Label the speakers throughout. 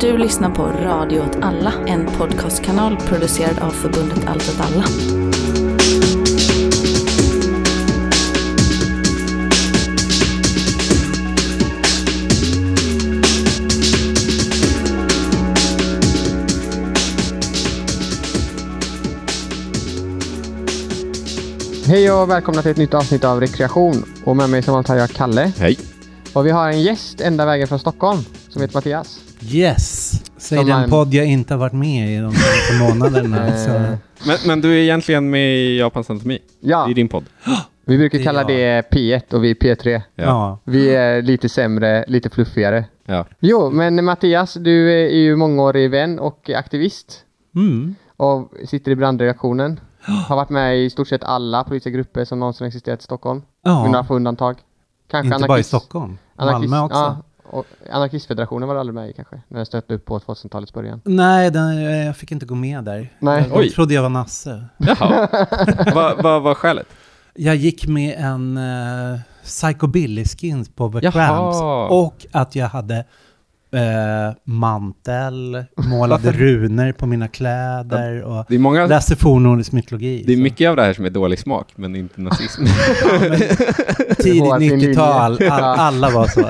Speaker 1: Du lyssnar på Radio åt alla, en podcastkanal producerad av förbundet Allt åt alla.
Speaker 2: Hej och välkomna till ett nytt avsnitt av Rekreation. Och med mig som vanligt har jag Kalle.
Speaker 3: Hej.
Speaker 2: Och vi har en gäst ända vägen från Stockholm som heter Mattias.
Speaker 4: Yes! Säg
Speaker 2: Som
Speaker 4: den
Speaker 2: en-
Speaker 4: podd jag inte har varit med i de senaste månaderna. så.
Speaker 2: Eh,
Speaker 3: Men, men du är egentligen med i Japans anatomi?
Speaker 2: Ja,
Speaker 3: I din podd?
Speaker 2: vi brukar
Speaker 4: det är
Speaker 2: kalla
Speaker 4: jag.
Speaker 2: det P1 och vi är P3.
Speaker 4: Ja.
Speaker 2: Vi är lite sämre, lite fluffigare.
Speaker 3: Ja.
Speaker 2: Jo, men Mattias, du är ju mångårig vän och aktivist
Speaker 4: Mm.
Speaker 2: och sitter i brandreaktionen. Har varit med i stort sett alla politiska grupper som någonsin existerat i Stockholm. Med några
Speaker 4: ja.
Speaker 2: få undantag. Kanske
Speaker 4: Inte bara i
Speaker 2: anarkist-
Speaker 4: Stockholm.
Speaker 2: anarkist-
Speaker 4: Malmö också.
Speaker 2: Ja, och anarkistfederationen var du aldrig med i kanske? När den stötte upp på 2000-talets början.
Speaker 4: Nej, den, jag fick inte gå med där.
Speaker 2: Nej.
Speaker 4: Jag,
Speaker 3: Oj.
Speaker 4: de trodde jag var Nasse.
Speaker 3: Jaha. Vad vad var skälet?
Speaker 4: Jag gick med en uh, Psychobilly skins på The
Speaker 3: Jaha.
Speaker 4: Cramps. Och att jag hade eh, mantel, målade runor på mina kläder och
Speaker 3: Det är, många,
Speaker 4: läste fornnordisk mytologi.
Speaker 3: det är
Speaker 4: så.
Speaker 3: mycket av det här som är dålig smak, men inte nazism.
Speaker 4: Tidigt
Speaker 2: Hårt i linje.
Speaker 4: 90-tal, all,
Speaker 2: Ja.
Speaker 4: alla var så.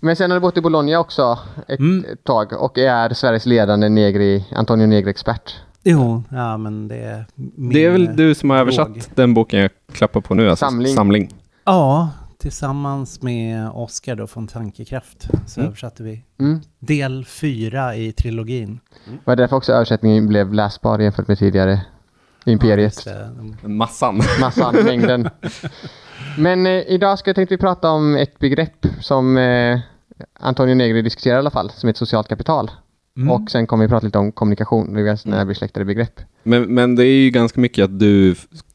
Speaker 2: Men sen har du bott i Bologna också ett
Speaker 4: Mm.
Speaker 2: tag och är Sveriges ledande negri, Antonio Negri-expert.
Speaker 4: Jo, ja men det är...
Speaker 3: Det är
Speaker 4: eh,
Speaker 3: väl du som har översatt
Speaker 4: drog.
Speaker 3: den boken jag klappar på nu? Alltså,
Speaker 2: Samling.
Speaker 3: Samling.
Speaker 4: Ja, tillsammans med Oskar då från Tankekraft så
Speaker 3: Mm.
Speaker 4: översatte vi
Speaker 2: Mm.
Speaker 4: del fyra i trilogin.
Speaker 2: Var därför också översättningen blev läsbar jämfört med tidigare
Speaker 4: Ja,
Speaker 2: Imperiet.
Speaker 4: det.
Speaker 3: Massan.
Speaker 2: Massan, mängden. Men eh, idag ska tänkte vi prata om ett begrepp som eh, Antonio Negri diskuterar i alla fall, som heter socialt kapital.
Speaker 4: Mm.
Speaker 2: Och sen kommer vi prata lite om kommunikation, det är ganska nära besläktade begrepp.
Speaker 3: Men, men det är ju ganska mycket att du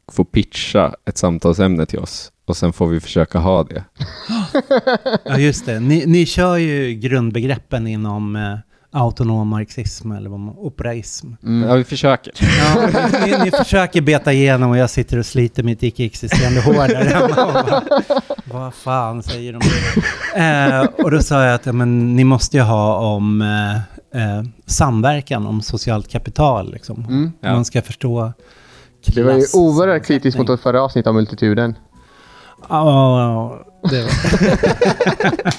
Speaker 3: f- får pitcha ett samtalsämne till oss och sen får vi försöka ha det.
Speaker 4: Ja, just det. Ni, ni kör ju grundbegreppen inom eh, autonom marxism eller vad man, operaism.
Speaker 2: Mm.
Speaker 3: Ja, vi försöker.
Speaker 4: Ja, ni, ni försöker beta igenom och jag sitter och sliter mitt icke-existerande hår där hemma. Vad fan säger de? Eh, och då sa jag att ja, men, ni måste ju ha om eh, eh, samverkan, om socialt kapital. Liksom.
Speaker 2: Mm.
Speaker 3: Ja.
Speaker 4: Man ska förstå
Speaker 2: Det var ju oerhört kritiskt mot vårt förra avsnitt om multituden.
Speaker 4: Ja, det var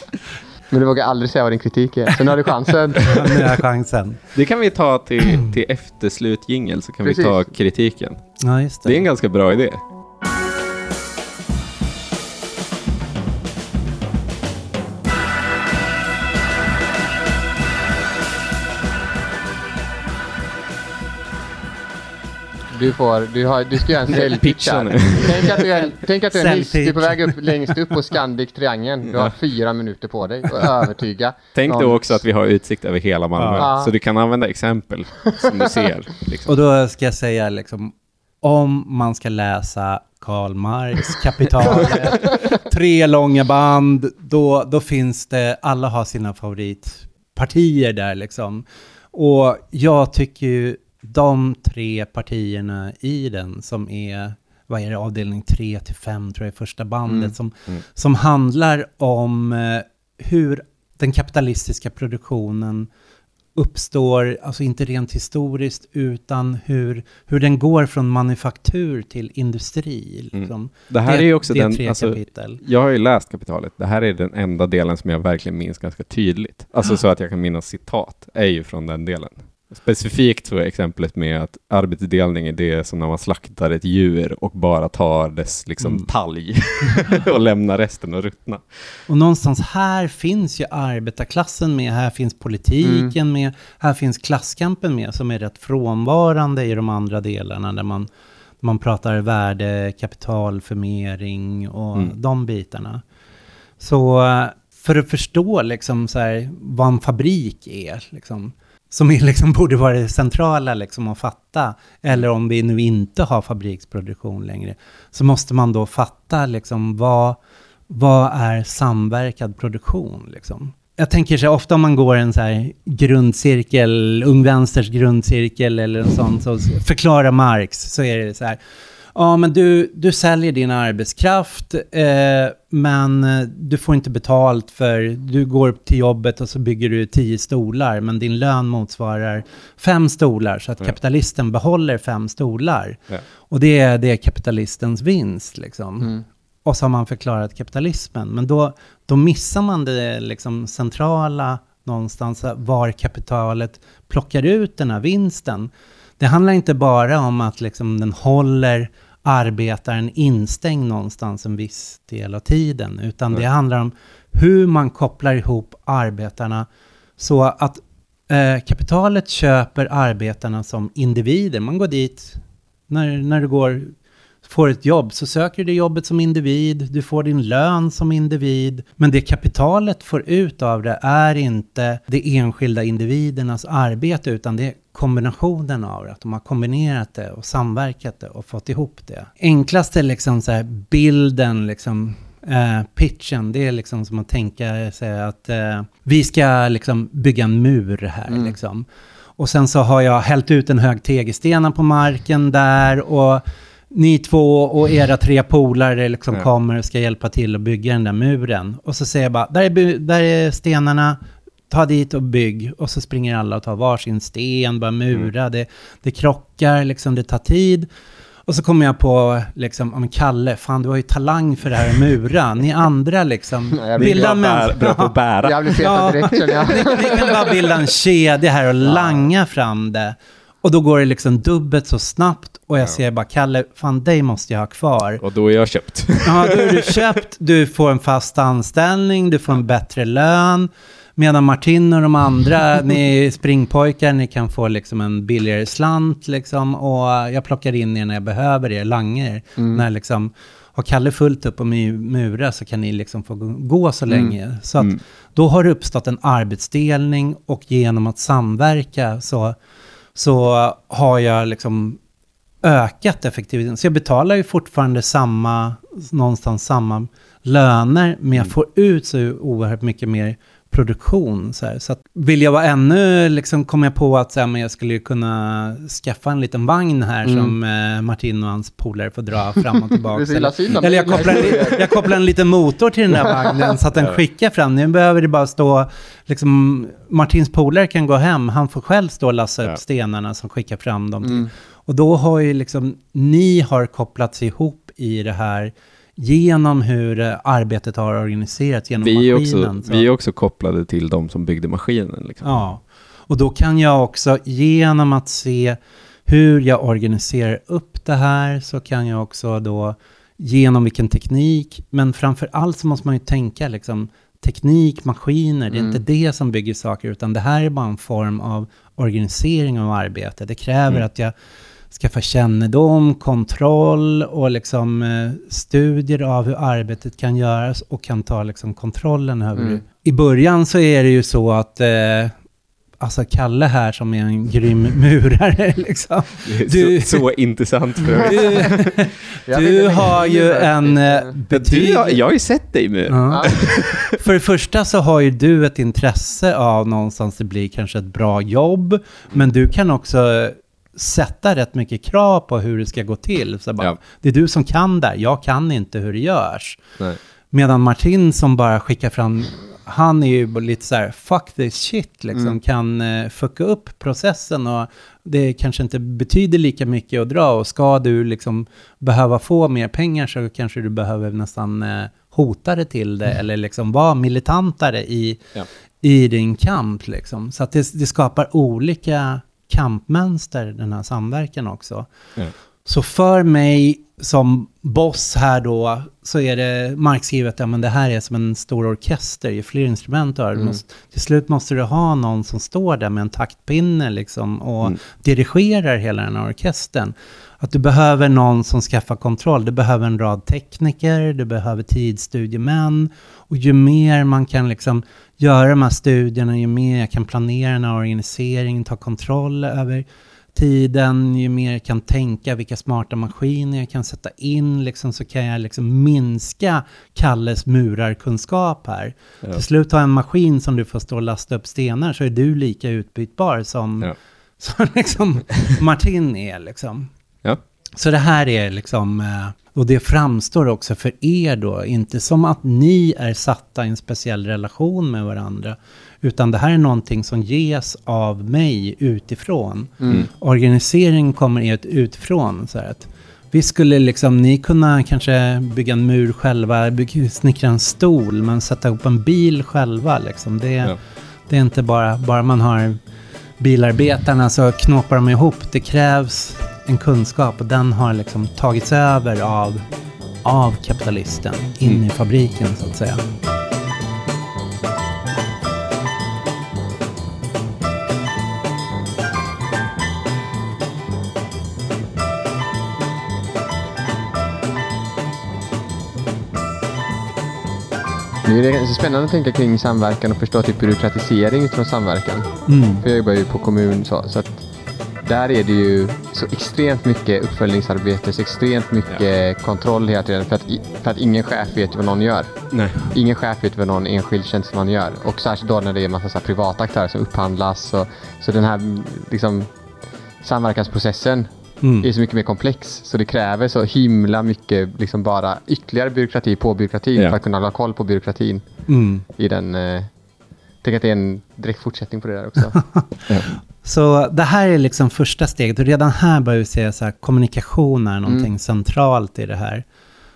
Speaker 2: Men du vågar aldrig säga vad din kritik är, så nu har du chansen.
Speaker 4: nu är chansen.
Speaker 3: Det kan vi ta till, till efterslutjingel så kan
Speaker 2: Precis.
Speaker 3: vi ta kritiken.
Speaker 4: Ja, just
Speaker 3: Det är en
Speaker 4: det.
Speaker 3: ganska bra idé.
Speaker 2: Du får, du, har, du ska göra en säljpitch här. Tänk att du är, tänk att du är hiss, du är på väg upp längst upp på Scandic Triangeln. Du har fyra minuter på dig att övertyga.
Speaker 3: Tänk
Speaker 2: någon-
Speaker 3: då också att vi har utsikt över hela Malmö.
Speaker 2: Ja.
Speaker 3: Så du kan använda exempel som du ser. Liksom.
Speaker 4: Och då ska jag säga liksom, om man ska läsa Karl Marx, Kapitalet, tre långa band, då, då finns det, alla har sina favoritpartier där liksom. Och jag tycker ju de tre partierna i den som är, vad är det, avdelning 3 till 5 tror jag är första bandet,
Speaker 2: Mm.
Speaker 4: som,
Speaker 3: Mm.
Speaker 4: som handlar om eh, hur den kapitalistiska produktionen uppstår, alltså inte rent historiskt, utan hur, hur den går från manufaktur till industri.
Speaker 3: Mm.
Speaker 4: Liksom.
Speaker 3: Det här är ju också
Speaker 4: det
Speaker 3: den... Alltså, jag har ju läst Kapitalet. Det här är den enda delen som jag verkligen minns ganska tydligt. Alltså så att jag kan minnas citat, är ju från den delen. Specifikt så är exemplet med att arbetsdelning är det som när man slaktar ett djur och bara tar dess liksom
Speaker 4: Mm.
Speaker 3: talg och lämnar resten att ruttna.
Speaker 4: Och någonstans här finns ju arbetarklassen med, här finns politiken
Speaker 3: Mm.
Speaker 4: med, här finns klasskampen med, som är rätt frånvarande i de andra delarna, där man, man pratar värde, kapitalförmering och
Speaker 3: Mm.
Speaker 4: de bitarna. Så eh, för att förstå liksom så här, vad en fabrik är, liksom, som är liksom borde vara det centrala liksom att fatta, eller om vi nu inte har fabriksproduktion längre, så måste man då fatta liksom vad, vad är samverkad produktion liksom. Jag tänker så här, ofta om man går en så här grundcirkel, Ung Vänsters grundcirkel eller en sån, så förklara Marx, så är det så här, ja men du, du säljer din arbetskraft, eh, men eh, du får inte betalt för, du går till jobbet och så bygger du tio stolar, men din lön motsvarar fem stolar, så att
Speaker 3: Ja.
Speaker 4: kapitalisten behåller fem stolar.
Speaker 3: Ja.
Speaker 4: Och det är, det är kapitalistens vinst liksom.
Speaker 2: Mm.
Speaker 4: Och så har man förklarat kapitalismen. Men då, då missar man det liksom centrala någonstans, var kapitalet plockar ut den här vinsten. Det handlar inte bara om att liksom den håller arbetaren instängd någonstans en viss del av tiden, utan det
Speaker 3: Nej.
Speaker 4: handlar om hur man kopplar ihop arbetarna så att eh, kapitalet köper arbetarna som individer. Man går dit, när, när du går, får ett jobb så söker du jobbet som individ, du får din lön som individ. Men det kapitalet får ut av det är inte de enskilda individernas arbete utan det är kombinationen av det. Att de har kombinerat det och samverkat det och fått ihop det. Enklaste liksom så här bilden liksom eh, pitchen, det är liksom som att tänka sig att eh, vi ska liksom bygga en mur här
Speaker 2: Mm.
Speaker 4: liksom. Och sen så har jag hällt ut en hög tegelstenar på marken där och ni två och era tre polare liksom
Speaker 3: Ja.
Speaker 4: kommer och ska hjälpa till att bygga den där muren. Och så säger jag bara, där är, där är stenarna, ta dit och bygg. Och så springer alla och tar varsin sten, börjar mura, det, det krockar, liksom, det tar tid. Och så kommer jag på, liksom, ja, men Kalle, fan du har ju talang för det här att mura. Ni andra liksom,
Speaker 2: Ja,
Speaker 4: bilda en
Speaker 3: bra,
Speaker 4: mäns-
Speaker 3: bär, bra på att bära.
Speaker 2: Jag blir fetad direkt jag.
Speaker 4: ni, ni kan bara bilda en kedja här och langa fram det. Och då går det liksom dubbelt så snabbt och jag
Speaker 3: Ja.
Speaker 4: ser bara, Kalle, fan dig måste jag ha kvar.
Speaker 3: Och då är jag köpt.
Speaker 4: Ja, då är du köpt, du får en fast anställning, du får en bättre lön. Medan Martin och de andra, ni är springpojkar, ni kan få liksom en billigare slant liksom. Och jag plockar in er när jag behöver er, langer. När liksom, har Kalle fullt upp och mura så kan ni liksom få gå- så länge. Så att
Speaker 3: Mm.
Speaker 4: då har det uppstått en arbetsdelning och genom att samverka så, så har jag liksom ökat effektiviteten. Så jag betalar ju fortfarande samma, någonstans samma löner, men jag får ut så oerhört mycket mer produktion. Så, här. så att vill jag vara ännu, liksom kom jag på att så här, men jag skulle ju kunna skaffa en liten vagn här
Speaker 2: Mm.
Speaker 4: som eh, Martin och hans polare får dra fram och tillbaka.
Speaker 2: om
Speaker 4: Eller jag kopplar, en, jag kopplar en liten motor till den där vagnen så att den skickar fram. Nu behöver det bara stå, liksom, Martins polare kan gå hem, han får själv stå och lassa upp
Speaker 3: Ja.
Speaker 4: stenarna som skickar fram dem.
Speaker 2: Mm.
Speaker 4: Och då har ju liksom, ni har kopplats ihop i det här genom hur eh, arbetet har organiserats genom
Speaker 3: Vi
Speaker 4: maskinen.
Speaker 3: också,
Speaker 4: så-
Speaker 3: vi är också kopplade till de som byggde maskinen. Liksom.
Speaker 4: Ja, och då kan jag också genom att se hur jag organiserar upp det här så kan jag också då genom vilken teknik, men framför allt så måste man ju tänka liksom teknik, maskiner, det är
Speaker 2: Mm.
Speaker 4: inte det som bygger saker utan det här är bara en form av organisering av arbete. Det kräver
Speaker 3: Mm.
Speaker 4: att jag skaffar kännedom, kontroll och liksom eh, studier av hur arbetet kan göras och kan ta liksom kontrollen över
Speaker 2: Mm.
Speaker 4: I början så är det ju så att eh, alltså Kalle här som är en grym murare liksom. Du-
Speaker 3: så, så intressant för övrigt.
Speaker 4: Du, du
Speaker 2: inte,
Speaker 4: har ju en eh, betydligt...
Speaker 3: jag, jag har ju sett dig.
Speaker 4: Ja.
Speaker 2: Ja.
Speaker 4: För det första så har ju du ett intresse av någonstans det blir kanske ett bra jobb, men du kan också sätta rätt mycket krav på hur det ska gå till. Så bara,
Speaker 3: Ja.
Speaker 4: Det är du som kan där, jag kan inte hur det görs.
Speaker 3: Nej.
Speaker 4: Medan Martin som bara skickar fram, han är ju lite så här, fuck this shit, liksom,
Speaker 2: Mm.
Speaker 4: kan uh, fucka upp processen och det kanske inte betyder lika mycket att dra och ska du liksom behöva få mer pengar så kanske du behöver nästan uh, hota det till det eller liksom vara militantare i,
Speaker 3: Ja.
Speaker 4: i din kamp liksom. Så att det, det skapar olika kampmönster, den här samverkan också.
Speaker 3: Ja.
Speaker 4: Så för mig som boss här då, så är det markskrivet, ja men det här är som en stor orkester, ju fler instrument du har.
Speaker 2: Mm.
Speaker 4: måste, till slut måste du ha någon som står där med en taktpinne liksom och
Speaker 3: Mm.
Speaker 4: dirigerar hela den här orkestern. Att du behöver någon som skaffar kontroll. Du behöver en rad tekniker, du behöver tidsstudiemän. Och ju mer man kan liksom göra de här studierna, ju mer jag kan planera den här organiseringen, ta kontroll över tiden, ju mer jag kan tänka vilka smarta maskiner jag kan sätta in, liksom, så kan jag liksom minska Kalles murarkunskap här.
Speaker 3: Ja.
Speaker 4: Till slut har en maskin som du får stå och lasta upp stenar så är du lika utbytbar som,
Speaker 3: Ja.
Speaker 4: som liksom Martin är. Liksom. Så det här är liksom, eh, och det framstår också för er då, inte som att ni är satta i en speciell relation med varandra, utan det här är någonting som ges av mig utifrån.
Speaker 2: Mm.
Speaker 4: Organisering kommer er utifrån. Så att, vi skulle liksom, ni kunna kanske bygga en mur själva, bygga, snickra en stol, men sätta ihop en bil själva. Liksom. Det,
Speaker 3: Ja.
Speaker 4: det är inte bara, bara man har bilarbetarna så knåpar de ihop. Det krävs en kunskap och den har liksom tagits över av, av kapitalisten in
Speaker 3: Mm.
Speaker 4: i fabriken så att säga.
Speaker 2: Det är ganska spännande att tänka kring samverkan och förstå typ byråkratisering utifrån samverkan.
Speaker 4: Mm.
Speaker 2: För jag jobbar ju på kommun så, så att där är det ju så extremt mycket uppföljningsarbete, så extremt mycket kontroll hela tiden för att, för att ingen chef vet vad någon gör.
Speaker 3: Nej.
Speaker 2: Ingen chef vet vad någon enskild tjänsteman gör. Och särskilt då när det är en massa så privata aktörer som upphandlas. Och, så den här liksom, samverkansprocessen
Speaker 4: Mm.
Speaker 2: är så mycket mer komplex. Så det kräver så himla mycket liksom bara ytterligare byråkrati på byråkratin
Speaker 3: Ja.
Speaker 2: för att kunna hålla koll på byråkratin
Speaker 4: Mm.
Speaker 2: i den. Eh, tänk att det är en direkt fortsättning på det där också.
Speaker 3: Ja.
Speaker 4: Så det här är liksom första steget och redan här börjar vi se så här, kommunikation är någonting
Speaker 2: Mm.
Speaker 4: centralt i det här.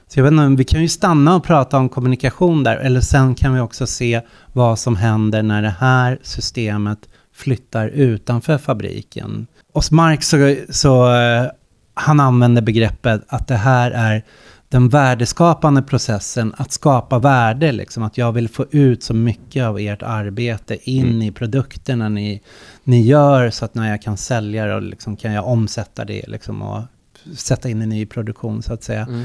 Speaker 4: Så jag vet inte, vi kan ju stanna och prata om kommunikation där, eller sen kan vi också se vad som händer när det här systemet flyttar utanför fabriken. Hos Marx så, så eh, han använder begreppet att det här är den värdeskapande processen, att skapa värde, liksom, att jag vill få ut så mycket av ert arbete in
Speaker 3: Mm.
Speaker 4: i produkterna ni, ni gör, så att när jag kan sälja det, och liksom, kan jag omsätta det liksom, och sätta in i ny produktion, så att säga.
Speaker 2: Mm.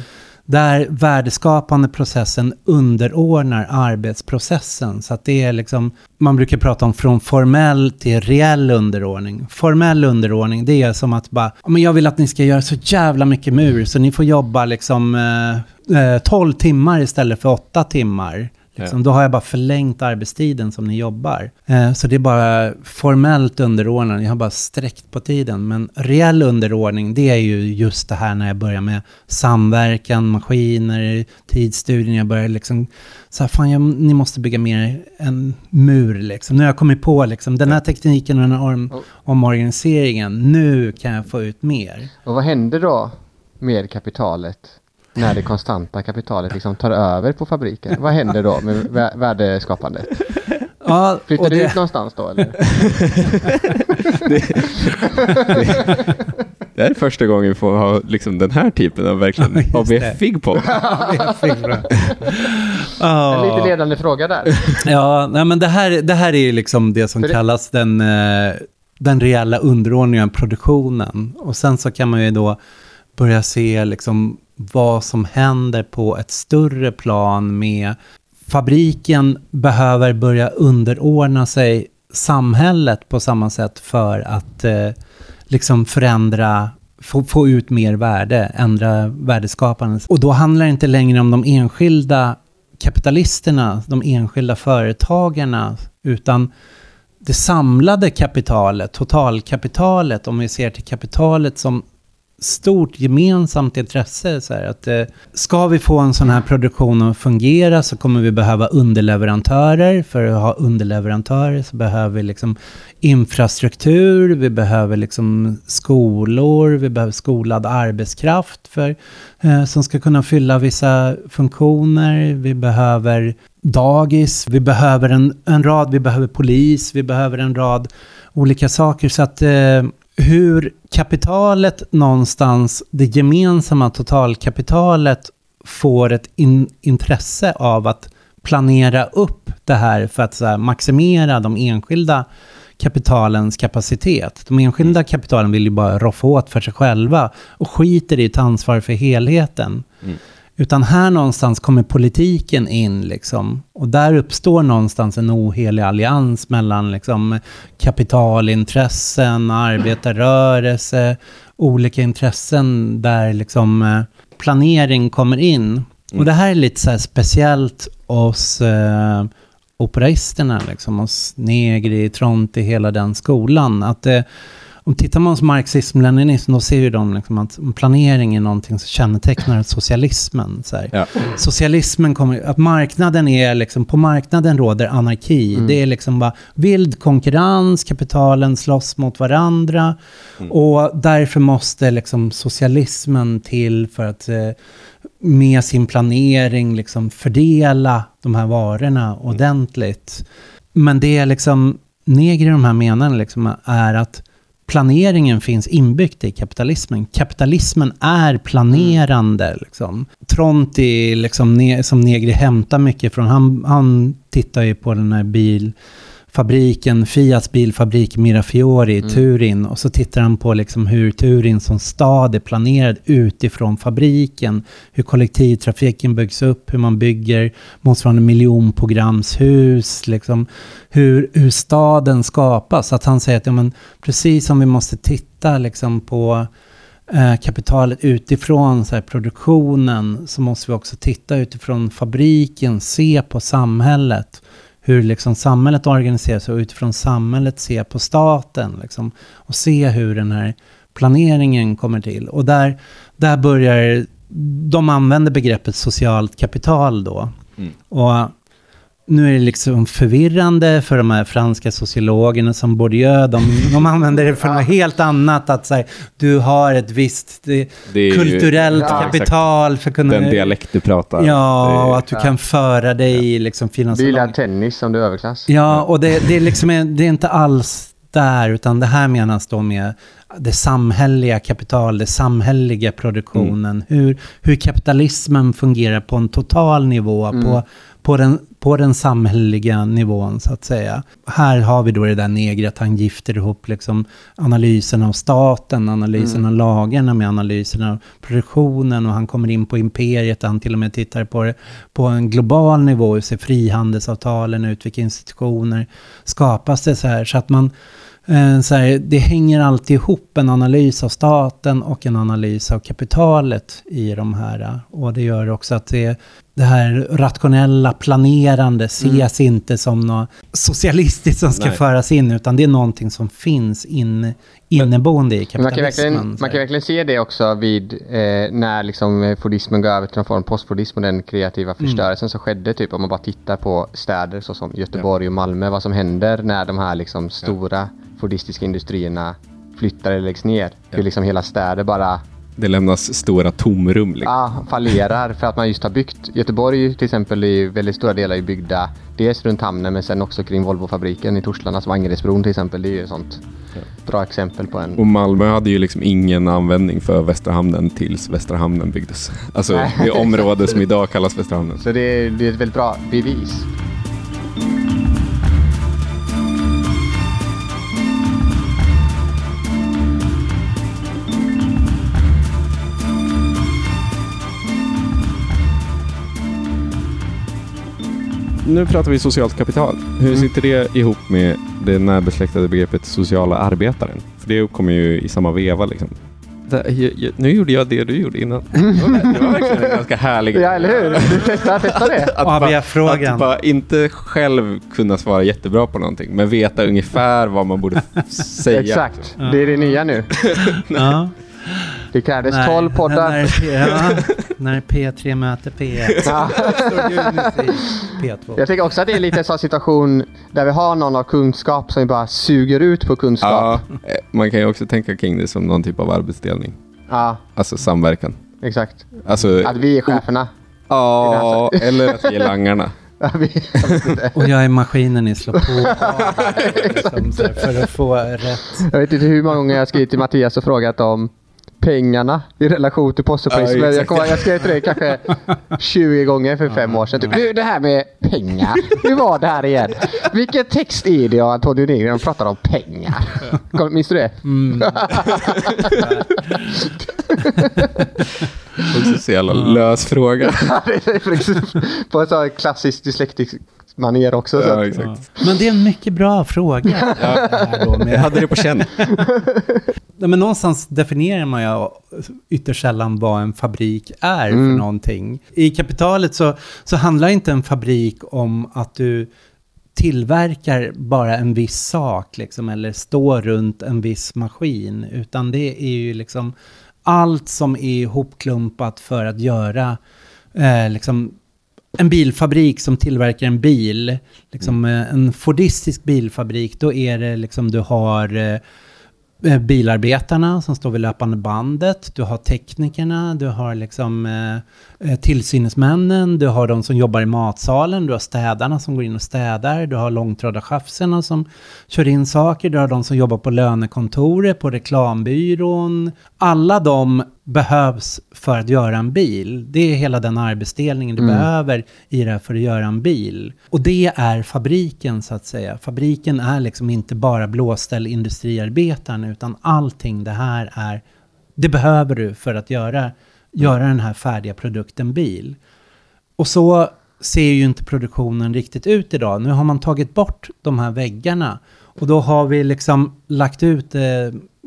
Speaker 4: Där värdeskapande processen underordnar arbetsprocessen. Så att det är liksom, man brukar prata om från formell till reell underordning. Formell underordning, det är som att bara, men jag vill att ni ska göra så jävla mycket mur, så ni får jobba liksom eh, eh 12 timmar istället för 8 timmar. Liksom,
Speaker 3: Ja.
Speaker 4: Då har jag bara förlängt arbetstiden som ni jobbar. Eh, så det är bara formellt underordnande, jag har bara sträckt på tiden. Men reell underordning, det är ju just det här när jag börjar med samverkan, maskiner, tidsstudien. Jag börjar liksom, så här, fan jag, ni måste bygga mer en mur liksom. Nu har jag kommit på liksom, den här tekniken och den här om, omorganiseringen, nu kan jag få ut mer.
Speaker 2: Och vad händer då med kapitalet när det konstanta kapitalet liksom tar över på fabriken? Vad händer då med vä- värdeskapandet?
Speaker 4: Ja,
Speaker 2: Flyttar det
Speaker 4: det,
Speaker 2: ut någonstans då eller?
Speaker 3: Det här är första gången vi får ha liksom den här typen av verkligen
Speaker 4: Ja, det.
Speaker 3: ABF-ig på.
Speaker 2: En lite ledande fråga där.
Speaker 4: Ja, nej, men det här, det här är ju liksom det som
Speaker 2: För det-
Speaker 4: kallas den, eh, den reella underordningen av produktionen. Och sen så kan man ju då börja se liksom vad som händer på ett större plan med fabriken behöver börja underordna sig samhället på samma sätt för att eh, liksom förändra, få, få ut mer värde, ändra värdeskapandet. Och då handlar det inte längre om de enskilda kapitalisterna, de enskilda företagarna, utan det samlade kapitalet, totalkapitalet, om vi ser till kapitalet som stort gemensamt intresse. Så här, att, eh, ska vi få en sån här produktion att fungera så kommer vi behöva underleverantörer. För att ha underleverantörer så behöver vi liksom infrastruktur, vi behöver liksom skolor, vi behöver skolad arbetskraft för, eh, som ska kunna fylla vissa funktioner. Vi behöver dagis, vi behöver en, en rad, vi behöver polis, vi behöver en rad olika saker. Så att eh, hur kapitalet någonstans, det gemensamma totalkapitalet, får ett in, intresse av att planera upp det här för att här, maximera de enskilda kapitalens kapacitet. De enskilda kapitalen vill ju bara roffa åt för sig själva och skiter i att ta ansvar för helheten.
Speaker 3: Mm.
Speaker 4: Utan här någonstans kommer politiken in liksom. Och där uppstår någonstans en ohelig allians mellan liksom kapitalintressen, arbetarrörelse, olika intressen där liksom eh, planering kommer in. Och det här är lite så här speciellt hos eh, operaisterna, liksom, hos Negri, Tronti, hela den skolan. Att, eh, om tittar man på marxism-leninism, då ser ju de liksom att planering är någonting som kännetecknar socialismen. Så.
Speaker 3: Ja.
Speaker 4: Socialismen kommer, att marknaden är liksom, på marknaden råder anarki.
Speaker 2: Mm.
Speaker 4: Det är liksom bara vild konkurrens, kapitalen slåss mot varandra. Och därför måste liksom socialismen till för att eh, med sin planering liksom fördela de här varorna ordentligt. Men det är liksom, Negri i de här menar liksom är att planeringen finns inbyggt i kapitalismen. Kapitalismen är planerande. Liksom. Tronti, liksom, ne, som Negri hämtar mycket från, han, han tittar ju på den här bilfabriken, Fiats bilfabrik Mirafiori i Turin. Och så tittar han på liksom hur Turin som stad är planerad utifrån fabriken. Hur kollektivtrafiken byggs upp, hur man bygger motsvarande miljonprogramshus. Liksom, hur, hur staden skapas. Att han säger att ja, men, precis som vi måste titta liksom, på eh, kapitalet utifrån så här, produktionen så måste vi också titta utifrån fabriken, se på samhället. Hur liksom, samhället organiseras och utifrån samhället se på staten. Liksom, och se hur den här planeringen kommer till. Och där, där börjar, de använder begreppet socialt kapital då.
Speaker 3: Mm.
Speaker 4: Och nu är det liksom förvirrande för de här franska sociologerna som Bourdieu. De, de använder det för något helt annat. Att säga, du har ett visst det,
Speaker 3: Det är ju-
Speaker 4: kulturellt
Speaker 2: Ja,
Speaker 4: kapital för att kunna...
Speaker 3: Den dialekt du pratar.
Speaker 4: Ja,
Speaker 3: är-
Speaker 4: och att du kan föra dig i liksom finansiella...
Speaker 2: Bilar, tennis som du är överklass.
Speaker 4: Ja, och det, det, är liksom, det är inte alls där, utan det här menas då med det samhälleliga kapital, det samhälleliga produktionen, hur, hur kapitalismen fungerar på en total nivå, på, på, den, på den samhälleliga nivån så att säga. Här har vi då det där negret, att han gifter ihop liksom analysen av staten, analysen av lagarna med analysen av produktionen och han kommer in på imperiet, han till och med tittar på det på en global nivå, hur ser frihandelsavtalen ut, vilka institutioner skapas det så här, så att man eh, så här, det hänger alltid ihop en analys av staten och en analys av kapitalet i de här. Och det gör också att det, det här rationella planerande ses inte som något socialistiskt som ska
Speaker 3: Nej.
Speaker 4: föras in, utan det är någonting som finns in, inneboende i
Speaker 2: Men Man kan,
Speaker 4: kapitalismen.
Speaker 2: verkligen, man kan verkligen se det också vid eh, när liksom fordismen går över till någon form av postfordism och den kreativa förstörelsen som skedde. Typ om man bara tittar på städer såsom Göteborg och Malmö. Vad som händer när de här liksom stora fordistiska industrierna flyttar eller läggs ner. Hur liksom hela städer bara
Speaker 3: Det lämnas stora tomrum. Liksom.
Speaker 2: ah, fallerar för att man just har byggt. Göteborg till exempel i väldigt stora delar är byggda dels runt hamnen men sen också kring Volvofabriken i Torslanda, som Angeredsbron till exempel. Det är ju ett sånt bra exempel på en
Speaker 3: Och Malmö hade ju liksom ingen användning för Västra hamnen tills Västra hamnen byggdes. Alltså det område som idag kallas Västra hamnen.
Speaker 2: Så det är, det är ett väldigt bra bevis.
Speaker 3: Nu pratar vi socialt kapital. Hur
Speaker 2: Mm.
Speaker 3: sitter det ihop med det närbesläktade begreppet sociala arbetaren? För det kommer ju i samma veva liksom. Jag- Nu gjorde jag det du gjorde innan. Det var, det var verkligen en ganska härlig
Speaker 2: Ja, eller hur? Du testar, testa det.
Speaker 3: Att bara,
Speaker 4: ABF-frågan.
Speaker 3: att bara inte själv kunna svara jättebra på någonting, men veta ungefär vad man borde säga.
Speaker 2: Exakt. Det är det nya nu.
Speaker 4: Ja.
Speaker 2: Det krävdes
Speaker 4: När-
Speaker 2: 12 poddar.
Speaker 4: När, P- ja, när P3 möter P1.
Speaker 2: Ja.
Speaker 4: Står Unity P2.
Speaker 2: Jag tycker också att det är lite en sån situation där vi har någon av kunskap som vi bara suger ut på kunskap.
Speaker 3: Ja, eh, man kan ju också tänka kring det som någon typ av arbetsdelning.
Speaker 2: Ja,
Speaker 3: Alltså samverkan.
Speaker 2: exakt.
Speaker 3: Alltså,
Speaker 2: Att vi är cheferna.
Speaker 3: ja, eller att vi är langarna.
Speaker 2: Ja, vi,
Speaker 4: Och jag är maskinen ni slår på. liksom, så här, för att få rätt.
Speaker 2: jag vet inte hur många gånger jag har skrivit till Mattias och frågat om pengarna i relation till postupplysning.
Speaker 3: Ja,
Speaker 2: jag, jag skrev till dig kanske 20 gånger för fem år sedan. Typ, du, det här med pengar. Hur var det här igen? Vilken text är det av Antonio Nygren pratar om pengar? Minns du det?
Speaker 4: Mm.
Speaker 3: Också så jävla lös fråga.
Speaker 2: Ja, precis på ett sånt klassiskt dyslektisk manér också. Så.
Speaker 3: Ja,
Speaker 2: att-
Speaker 3: exakt.
Speaker 4: Men det är en mycket bra fråga. Med-
Speaker 3: Jag hade det på känn.
Speaker 4: Nej, men någonstans definierar man ju ytterst sällan vad en fabrik är
Speaker 2: Mm.
Speaker 4: för någonting. I kapitalet så, så handlar inte en fabrik om att du tillverkar bara en viss sak liksom, eller står runt en viss maskin. Utan det är ju liksom allt som är ihopklumpat för att göra eh, liksom, en bilfabrik som tillverkar en bil, liksom eh, en fordistisk bilfabrik, då är det liksom du har eh, Eh, bilarbetarna som står vid löpande bandet, du har teknikerna, du har liksom eh, eh, tillsynsmännen, du har de som jobbar i matsalen, du har städarna som går in och städar, du har långtradarchaufförerna som kör in saker, du har de som jobbar på lönekontoret, på reklambyrån. Alla de behövs för att göra en bil. Det är hela den arbetsdelningen du behöver i det här för att göra en bil. Och det är fabriken så att säga. Fabriken är liksom inte bara blåställ industriarbetaren utan allting det här är, det behöver du för att göra, göra den här färdiga produkten bil. Och så ser ju inte produktionen riktigt ut idag. Nu har man tagit bort de här väggarna och då har vi liksom lagt ut eh,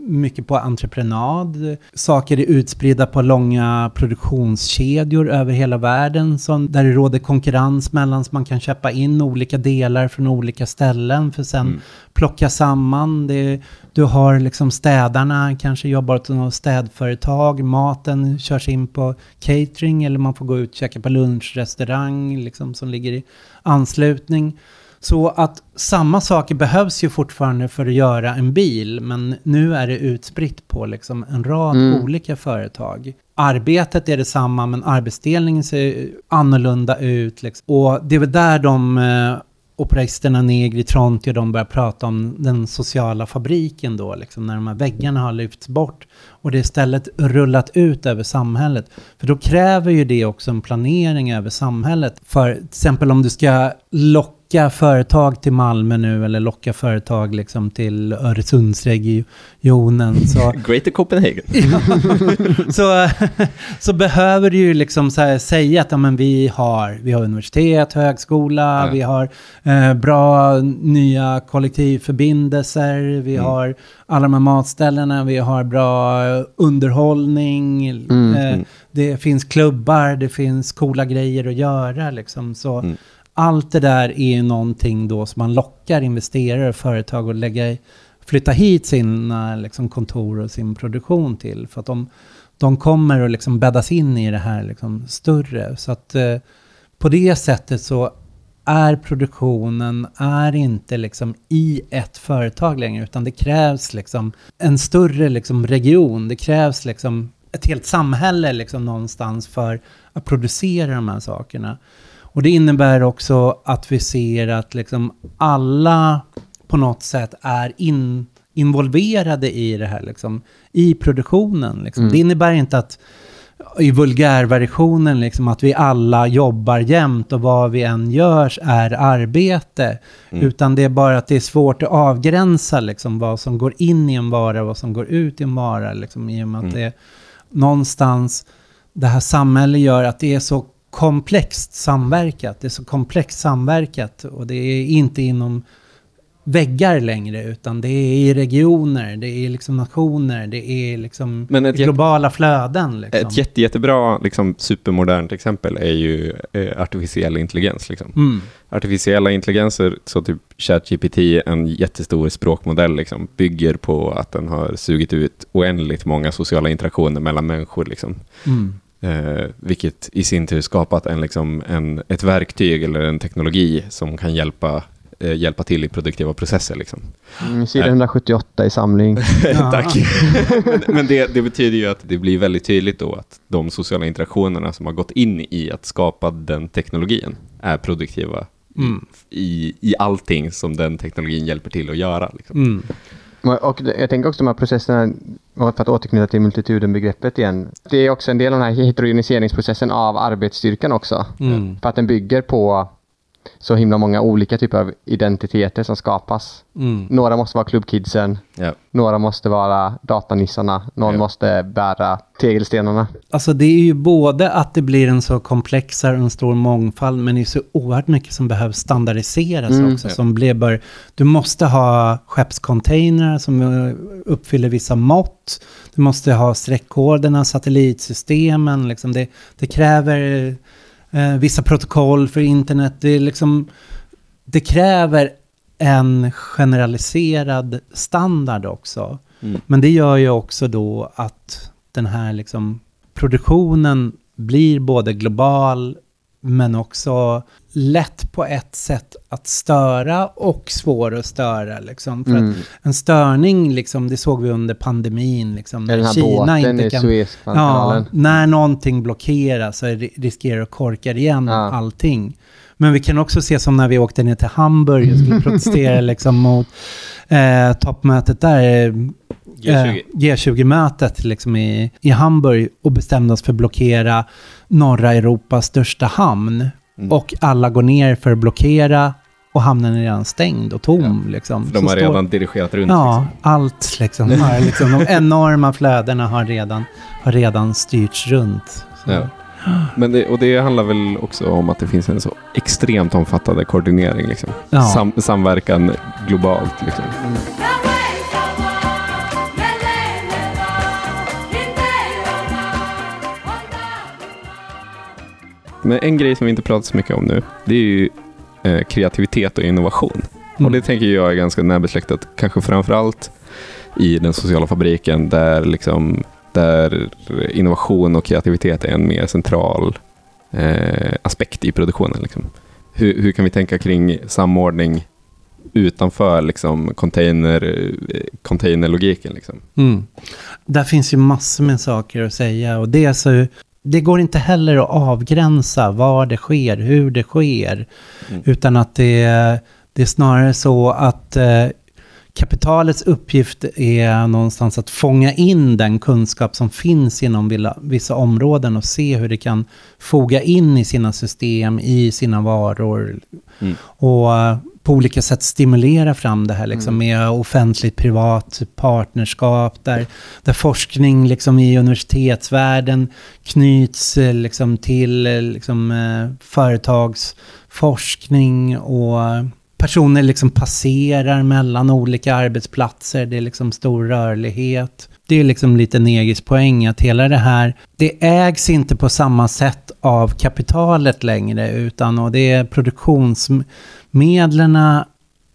Speaker 4: mycket på entreprenad. Saker är utspridda på långa produktionskedjor över hela världen som, där det råder konkurrens mellan så man kan köpa in olika delar från olika ställen för sen plocka samman. Det, du har liksom städarna, kanske jobbar åt något städföretag, maten körs in på catering eller man får gå ut och käka på lunchrestaurang liksom, som ligger i anslutning. Så att samma saker behövs ju fortfarande för att göra en bil, men nu är det utspritt på liksom en rad olika företag. Arbetet är detsamma, men arbetsdelningen ser annorlunda ut. Liksom. Och det är väl där de eh, operaisten Negri Tronti och de börjar prata om den sociala fabriken då, liksom, när de här väggarna har lyfts bort och det istället rullat ut över samhället. För då kräver ju det också en planering över samhället. För till exempel om du ska locka företag till Malmö nu eller locka företag liksom till Öresundsregionen så
Speaker 3: Greater Copenhagen.
Speaker 4: så, så behöver du ju liksom säga att ja, men vi, har, vi har universitet, högskola,
Speaker 3: Ja.
Speaker 4: vi har eh, bra nya kollektivförbindelser, vi har alla de här matställena, vi har bra underhållning, eh, det finns klubbar, det finns coola grejer att göra liksom. Så allt det där är ju någonting då som man lockar investerare och företag att lägga i, flytta hit sina liksom, kontor och sin produktion till. För att de, de kommer att liksom bäddas in i det här liksom, större. Så att eh, på det sättet så är produktionen är inte liksom i ett företag längre, utan det krävs liksom en större liksom region. Det krävs liksom ett helt samhälle liksom någonstans för att producera de här sakerna. Och det innebär också att vi ser att liksom alla på något sätt är in, involverade i det här, liksom, i produktionen. Liksom. Det innebär inte att i vulgärversionen, liksom, att vi alla jobbar jämt och vad vi än gör är arbete. Utan det är bara att det är svårt att avgränsa liksom, vad som går in i en vara och vad som går ut i en vara. Liksom, I och med att det är någonstans, det här samhället gör att det är så komplext samverkat. Det är så komplext samverkat och det är inte inom väggar längre utan det är i regioner, det är liksom nationer, det är liksom globala flöden. Liksom.
Speaker 3: Ett jätte, jättebra, liksom, supermodernt exempel är ju eh, artificiell intelligens. Liksom.
Speaker 4: Mm.
Speaker 3: Artificiella intelligenser, så typ ChatGPT, en jättestor språkmodell, liksom, bygger på att den har sugit ut oändligt många sociala interaktioner mellan människor. Liksom.
Speaker 4: Mm.
Speaker 3: Eh, vilket i sin tur skapat en, liksom, en, ett verktyg eller en teknologi som kan hjälpa, eh, hjälpa till i produktiva processer. Liksom.
Speaker 2: Mm, sida 178 i samling.
Speaker 3: Tack. men men det, det betyder ju att det blir väldigt tydligt då att de sociala interaktionerna som har gått in i att skapa den teknologin är produktiva
Speaker 4: Mm.
Speaker 3: i, i allting som den teknologin hjälper till att göra. Liksom.
Speaker 4: Mm.
Speaker 2: Och jag tänker också de här processerna, för att återknyta till multituden-begreppet igen. Det är också en del av den här heterogeniseringsprocessen av arbetsstyrkan också.
Speaker 4: Mm.
Speaker 2: För att den bygger på så himla många olika typer av identiteter som skapas.
Speaker 4: Mm.
Speaker 2: Några måste vara klubbkidsen,
Speaker 3: Ja.
Speaker 2: några måste vara datanissarna, någon
Speaker 3: Ja.
Speaker 2: måste bära tegelstenarna.
Speaker 4: Alltså det är ju både att det blir en så komplexare och en stor mångfald, men det är så oerhört mycket som behöver standardiseras
Speaker 2: Mm.
Speaker 4: också. Som blir du måste ha skeppscontainrar som eh, uppfyller vissa mått. Du måste ha streckkoderna, satellitsystemen. Liksom det, det kräver eh, vissa protokoll för internet. Det är liksom det kräver en generaliserad standard också.
Speaker 3: Mm.
Speaker 4: Men det gör ju också då att den här liksom produktionen blir både global men också lätt på ett sätt att störa och svår att störa. Liksom. För
Speaker 2: Mm.
Speaker 4: att en störning, liksom, det såg vi under pandemin. Liksom,
Speaker 2: Är den här
Speaker 4: Kina inte kan... Ja, när någonting blockeras så ri- riskerar att korka igen
Speaker 2: Ja.
Speaker 4: allting. Men vi kan också se som när vi åkte ner till Hamburg och skulle protestera liksom mot eh, toppmötet där. Eh,
Speaker 3: G20.
Speaker 4: G20-mötet liksom i, i Hamburg och bestämde oss för att blockera norra Europas största hamn.
Speaker 3: Mm.
Speaker 4: Och alla går ner för att blockera och hamnen är redan stängd och tom. Liksom.
Speaker 3: För de
Speaker 4: Så
Speaker 3: har
Speaker 4: står-
Speaker 3: redan dirigerat runt.
Speaker 4: Ja,
Speaker 3: liksom.
Speaker 4: allt liksom. Har, liksom de enorma flödena har redan, har redan styrts runt.
Speaker 3: Ja. Men det, och det handlar väl också om att det finns en så extremt omfattande koordinering. Liksom.
Speaker 4: Ja.
Speaker 3: Sam, samverkan globalt. Liksom. Men en grej som vi inte pratat så mycket om nu, det är ju eh, kreativitet och innovation.
Speaker 4: Mm.
Speaker 3: Och det tänker jag är ganska närbesläktat, kanske framförallt i den sociala fabriken där, liksom, där innovation och kreativitet är en mer central eh, aspekt i produktionen. Liksom. Hur, hur kan vi tänka kring samordning utanför liksom, container, eh, containerlogiken? Liksom?
Speaker 4: Mm. Där finns ju massor med saker att säga och det är så det går inte heller att avgränsa var det sker, hur det sker.
Speaker 3: Mm.
Speaker 4: Utan att det, det är snarare så att eh, kapitalets uppgift är någonstans att fånga in den kunskap som finns inom vissa områden och se hur det kan foga in i sina system, i sina varor.
Speaker 3: Mm.
Speaker 4: Och eh, på olika sätt stimulera fram det här liksom, med offentligt-privat partnerskap där, där forskning liksom, i universitetsvärlden knyts eh, liksom, till eh, liksom, företagsforskning och personer liksom passerar mellan olika arbetsplatser. Det är liksom stor rörlighet. Det är liksom lite Negis poäng att hela det här, det ägs inte på samma sätt av kapitalet längre utan och det är produktionsmedlen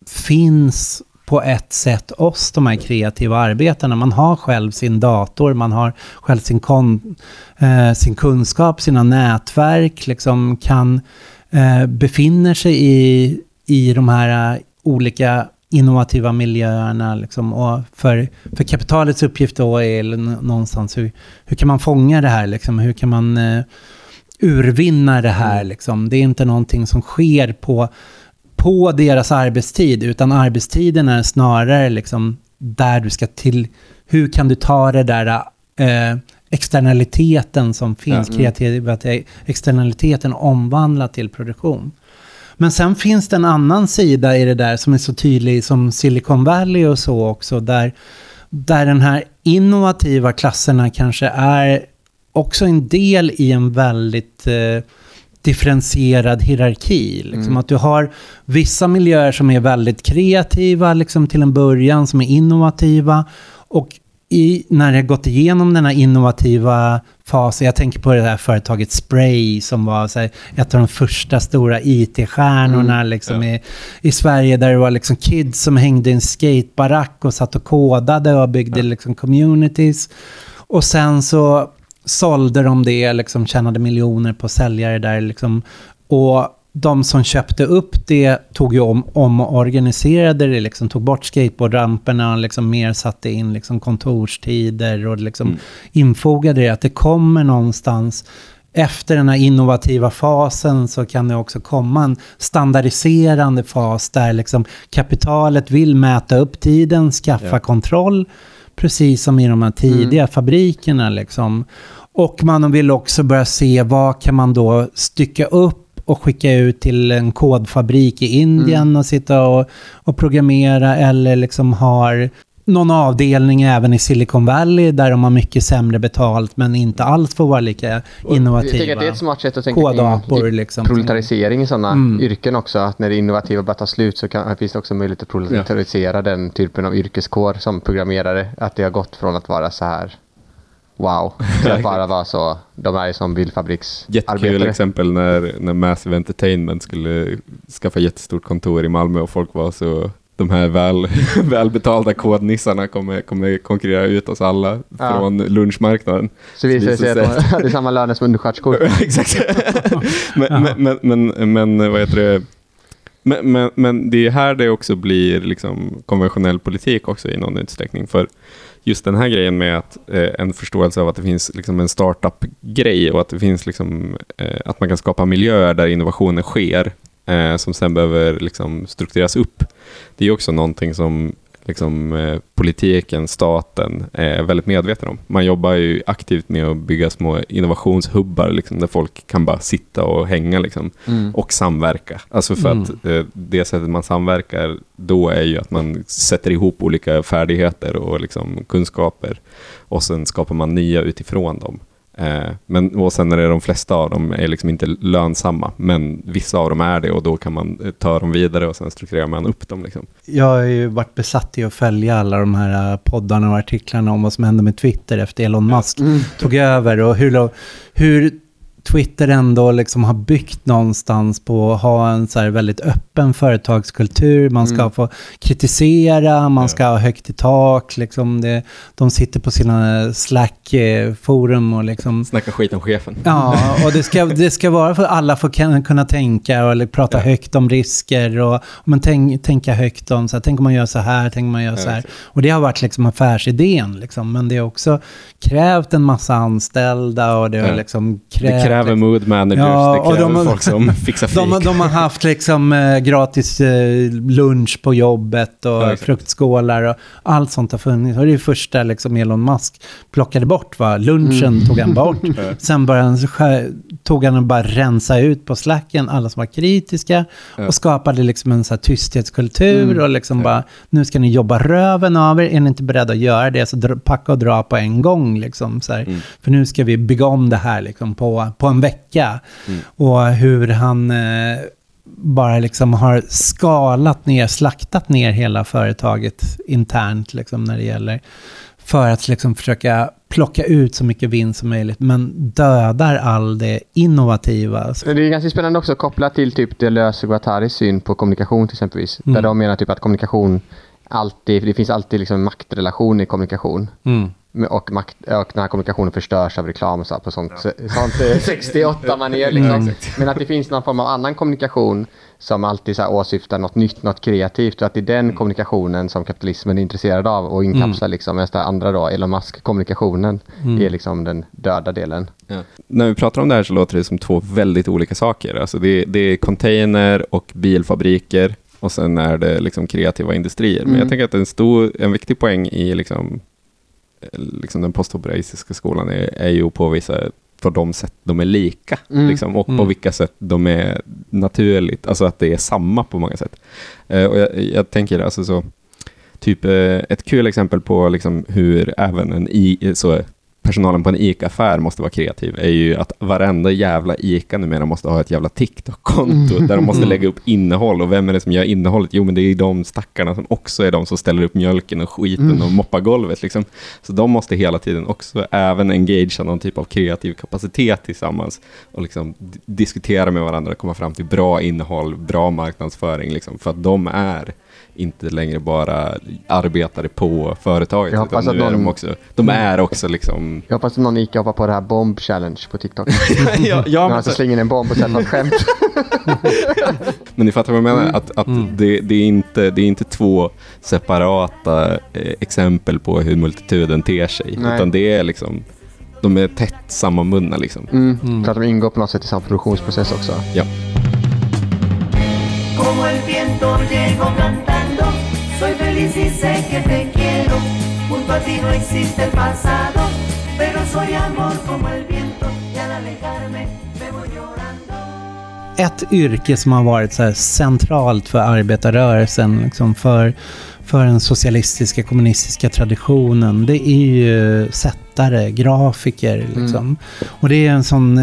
Speaker 4: finns på ett sätt oss, de här kreativa arbetarna. Man har själv sin dator, man har själv sin, kon, eh, sin kunskap, sina nätverk, liksom kan eh, befinner sig i, i de här eh, olika innovativa miljöerna. Liksom. Och för, för kapitalets uppgift då är någonstans hur, hur kan man fånga det här? Liksom? Hur kan man eh, urvinna det här? Liksom? Det är inte någonting som sker på, på deras arbetstid, utan arbetstiden är snarare liksom där du ska till... Hur kan du ta det där eh, externaliteten som finns,
Speaker 3: Ja, mm.
Speaker 4: kreativa externaliteten omvandla till produktion. Men sen finns det en annan sida i det där som är så tydlig som Silicon Valley och så också, där, där den här innovativa klasserna kanske är också en del i en väldigt eh, differentierad hierarki. Liksom
Speaker 2: Mm.
Speaker 4: Att du har vissa miljöer som är väldigt kreativa liksom till en början, som är innovativa. Och i, när har gått igenom den här innovativa fasen, jag tänker på det här företaget Spray som var så här, ett av de första stora IT-stjärnorna
Speaker 2: Mm,
Speaker 4: liksom
Speaker 3: ja.
Speaker 4: i, i Sverige, där det var liksom kids som hängde i en skatebarack och satt och kodade och byggde liksom communities. Och sen så sålde de det, liksom tjänade miljoner på säljare där liksom. Och de som köpte upp det tog ju om, om och organiserade det, liksom, tog bort skateboardramperna och liksom mer satte in liksom kontorstider och liksom
Speaker 3: Mm.
Speaker 4: infogade det. Att det kommer någonstans efter den här innovativa fasen så kan det också komma en standardiserande fas där liksom kapitalet vill mäta upp tiden, skaffa
Speaker 3: Ja.
Speaker 4: kontroll, precis som i de här tidiga fabrikerna. Liksom. Och man vill också börja se vad kan man då stycka upp och skicka ut till en kodfabrik i Indien och sitta och, och programmera eller liksom har någon avdelning även i Silicon Valley där de har mycket sämre betalt men inte alls får vara lika innovativa.
Speaker 2: Jag tänker att det är ett smart sätt att tänka
Speaker 4: Kodapor
Speaker 2: kring
Speaker 4: liksom.
Speaker 2: proletarisering i sådana
Speaker 4: Mm.
Speaker 2: yrken också. Att när det innovativa börjar ta slut så kan, finns det också möjlighet att proletarisera den typen av yrkeskår som programmerare. Att det har gått från att vara så här wow. Att bara vara så, de är ju som
Speaker 3: Jättekul
Speaker 2: bilfabriksarbetare.
Speaker 3: exempel när, när Massive Entertainment skulle skaffa jättestort kontor i Malmö och folk var så de här väl, välbetalda kodnissarna kommer, kommer konkurrera ut oss alla
Speaker 2: Ja.
Speaker 3: från lunchmarknaden.
Speaker 2: Så visar det sig att
Speaker 3: sig
Speaker 2: de hade samma löner som undersköterskor.
Speaker 3: Exakt. men, men, men, men, men vad heter det? Men, men, men det är här det också blir liksom konventionell politik också i någon utsträckning. För just den här grejen med att eh, en förståelse av att det finns liksom en startup-grej och att det finns liksom, eh, att man kan skapa miljöer där innovationer sker eh, som sen behöver liksom struktureras upp. Det är också någonting som liksom, eh, politiken, staten är väldigt medveten om. Man jobbar ju aktivt med att bygga små innovationshubbar liksom, där folk kan bara sitta och hänga liksom,
Speaker 2: Mm.
Speaker 3: och samverka. Alltså för
Speaker 4: Mm.
Speaker 3: att eh, det sättet man samverkar då är ju att man sätter ihop olika färdigheter och liksom, kunskaper och sen skapar man nya utifrån dem. Eh, men, och sen är det de flesta av dem är liksom inte lönsamma, men vissa av dem är det och då kan man eh, ta dem vidare och sen strukturerar man upp dem. Liksom.
Speaker 4: Jag har ju varit besatt i att följa alla de här eh, poddarna och artiklarna om vad som hände med Twitter efter Elon Musk
Speaker 2: Mm.
Speaker 4: tog över och hur, hur Twitter ändå liksom har byggt någonstans på att ha en så väldigt öppen företagskultur. Man ska
Speaker 2: Mm.
Speaker 4: få kritisera, man
Speaker 3: Ja.
Speaker 4: ska ha högt i tak. Liksom det, de sitter på sina Slack-forum och liksom
Speaker 3: Snacka skit om chefen.
Speaker 4: Ja, och det ska, det ska vara för att alla får kunna tänka och eller prata
Speaker 3: Ja.
Speaker 4: högt om risker och men tänk, tänka högt om så här, tänk om man gör så här, tänk om man gör så här.
Speaker 3: exakt.
Speaker 4: Och det har varit liksom affärsidén liksom, men det har också krävt en massa anställda och det har
Speaker 3: Ja.
Speaker 4: liksom krävt...
Speaker 3: Det kräver mood managers,
Speaker 4: Ja,
Speaker 3: det
Speaker 4: och
Speaker 3: kräver
Speaker 4: de-
Speaker 3: folk som fixar fik.
Speaker 4: de, de har haft liksom eh, gratis eh, lunch på jobbet och
Speaker 3: Ja,
Speaker 4: fruktskålar och allt sånt har funnits. Och det är det första liksom Elon Musk plockade bort va? Lunchen tog han bort. Sen började han, tog han och bara rensa ut på slacken alla som var kritiska
Speaker 3: Ja.
Speaker 4: och skapade liksom en så här tysthetskultur
Speaker 2: Mm.
Speaker 4: och liksom
Speaker 3: Ja.
Speaker 4: bara nu ska ni jobba röven av er, är ni inte beredda att göra det så packa och dra på en gång liksom så här.
Speaker 3: Mm.
Speaker 4: För nu ska vi bygga om det här liksom på, på en vecka.
Speaker 3: Mm.
Speaker 4: Och hur han eh, bara liksom har skalat ner, slaktat ner hela företaget internt liksom när det gäller. För att liksom försöka plocka ut så mycket vinst som möjligt, men dödar all det innovativa.
Speaker 2: Det är ganska spännande också kopplat till typ Deleuze och Guattaris syn på kommunikation till exempelvis.
Speaker 4: Mm.
Speaker 2: Där de menar typ att kommunikation alltid, det finns alltid liksom en maktrelation i kommunikation.
Speaker 4: Mm.
Speaker 2: Och, makt, och den här kommunikationen förstörs av reklam och så här på sånt, sånt eh, 68 manér liksom.
Speaker 4: Mm.
Speaker 2: Men att det finns någon form av annan kommunikation som alltid så här åsyftar något nytt, något kreativt. Och att det är den kommunikationen som kapitalismen är intresserad av och inkapslar liksom. Medan det andra då, Elon Musk-kommunikationen,
Speaker 4: Mm.
Speaker 2: är liksom den döda delen.
Speaker 3: Ja. När vi pratar om det här så låter det som två väldigt olika saker. Alltså det, det är container och bilfabriker och sen är det liksom kreativa industrier. Men
Speaker 2: Mm.
Speaker 3: jag tänker att en, stor, en viktig poäng i liksom, eh, liksom den postoperaitiska skolan är, är ju att påvisa på de sätt de är lika
Speaker 2: Mm.
Speaker 3: liksom, och på
Speaker 4: Mm.
Speaker 3: vilka sätt de är naturligt, alltså att det är samma på många sätt. Eh, och jag, jag tänker alltså så, typ eh, ett kul exempel på liksom hur även en i, så personalen på en ICA-affär måste vara kreativ är ju att varenda jävla ICA numera måste ha ett jävla TikTok-konto där de måste lägga upp innehåll. Och vem är det som gör innehållet? Jo, men det är de stackarna som också är de som ställer upp mjölken och skiten och moppar golvet. Liksom. Så de måste hela tiden också även engagea någon typ av kreativ kapacitet tillsammans och liksom diskutera med varandra och komma fram till bra innehåll, bra marknadsföring. Liksom, för att de är inte längre bara arbetare på företaget.
Speaker 2: Jag hoppas
Speaker 3: utan
Speaker 2: att
Speaker 3: nu är de
Speaker 2: någon-
Speaker 3: också, de är också liksom...
Speaker 2: Jag hoppas att någon ICA hoppar på det här bomb challenge på TikTok.
Speaker 3: ja, ja, men, så
Speaker 2: slänger in en bomb och sätter något skämt.
Speaker 3: men ni fattar vad jag menar? Att, att
Speaker 4: Mm.
Speaker 3: det, det, är inte, det är inte två separata eh, exempel på hur multituden ter sig.
Speaker 2: Nej.
Speaker 3: Utan det är liksom, de är tätt sammanbundna liksom.
Speaker 2: Mm.
Speaker 4: Mm.
Speaker 2: För att de ingår på något sätt i samma produktionsprocess också.
Speaker 3: Ja.
Speaker 5: Feliz y sé que te quiero. Junto a ti no existe el pasado, pero soy amor como el viento y al alejarme me voy llorando.
Speaker 4: Ett yrke som har varit så här centralt för arbetarrörelsen, liksom för, för den socialistiska kommunistiska traditionen, det är ju sättare, grafiker. Liksom. Och det är en sån...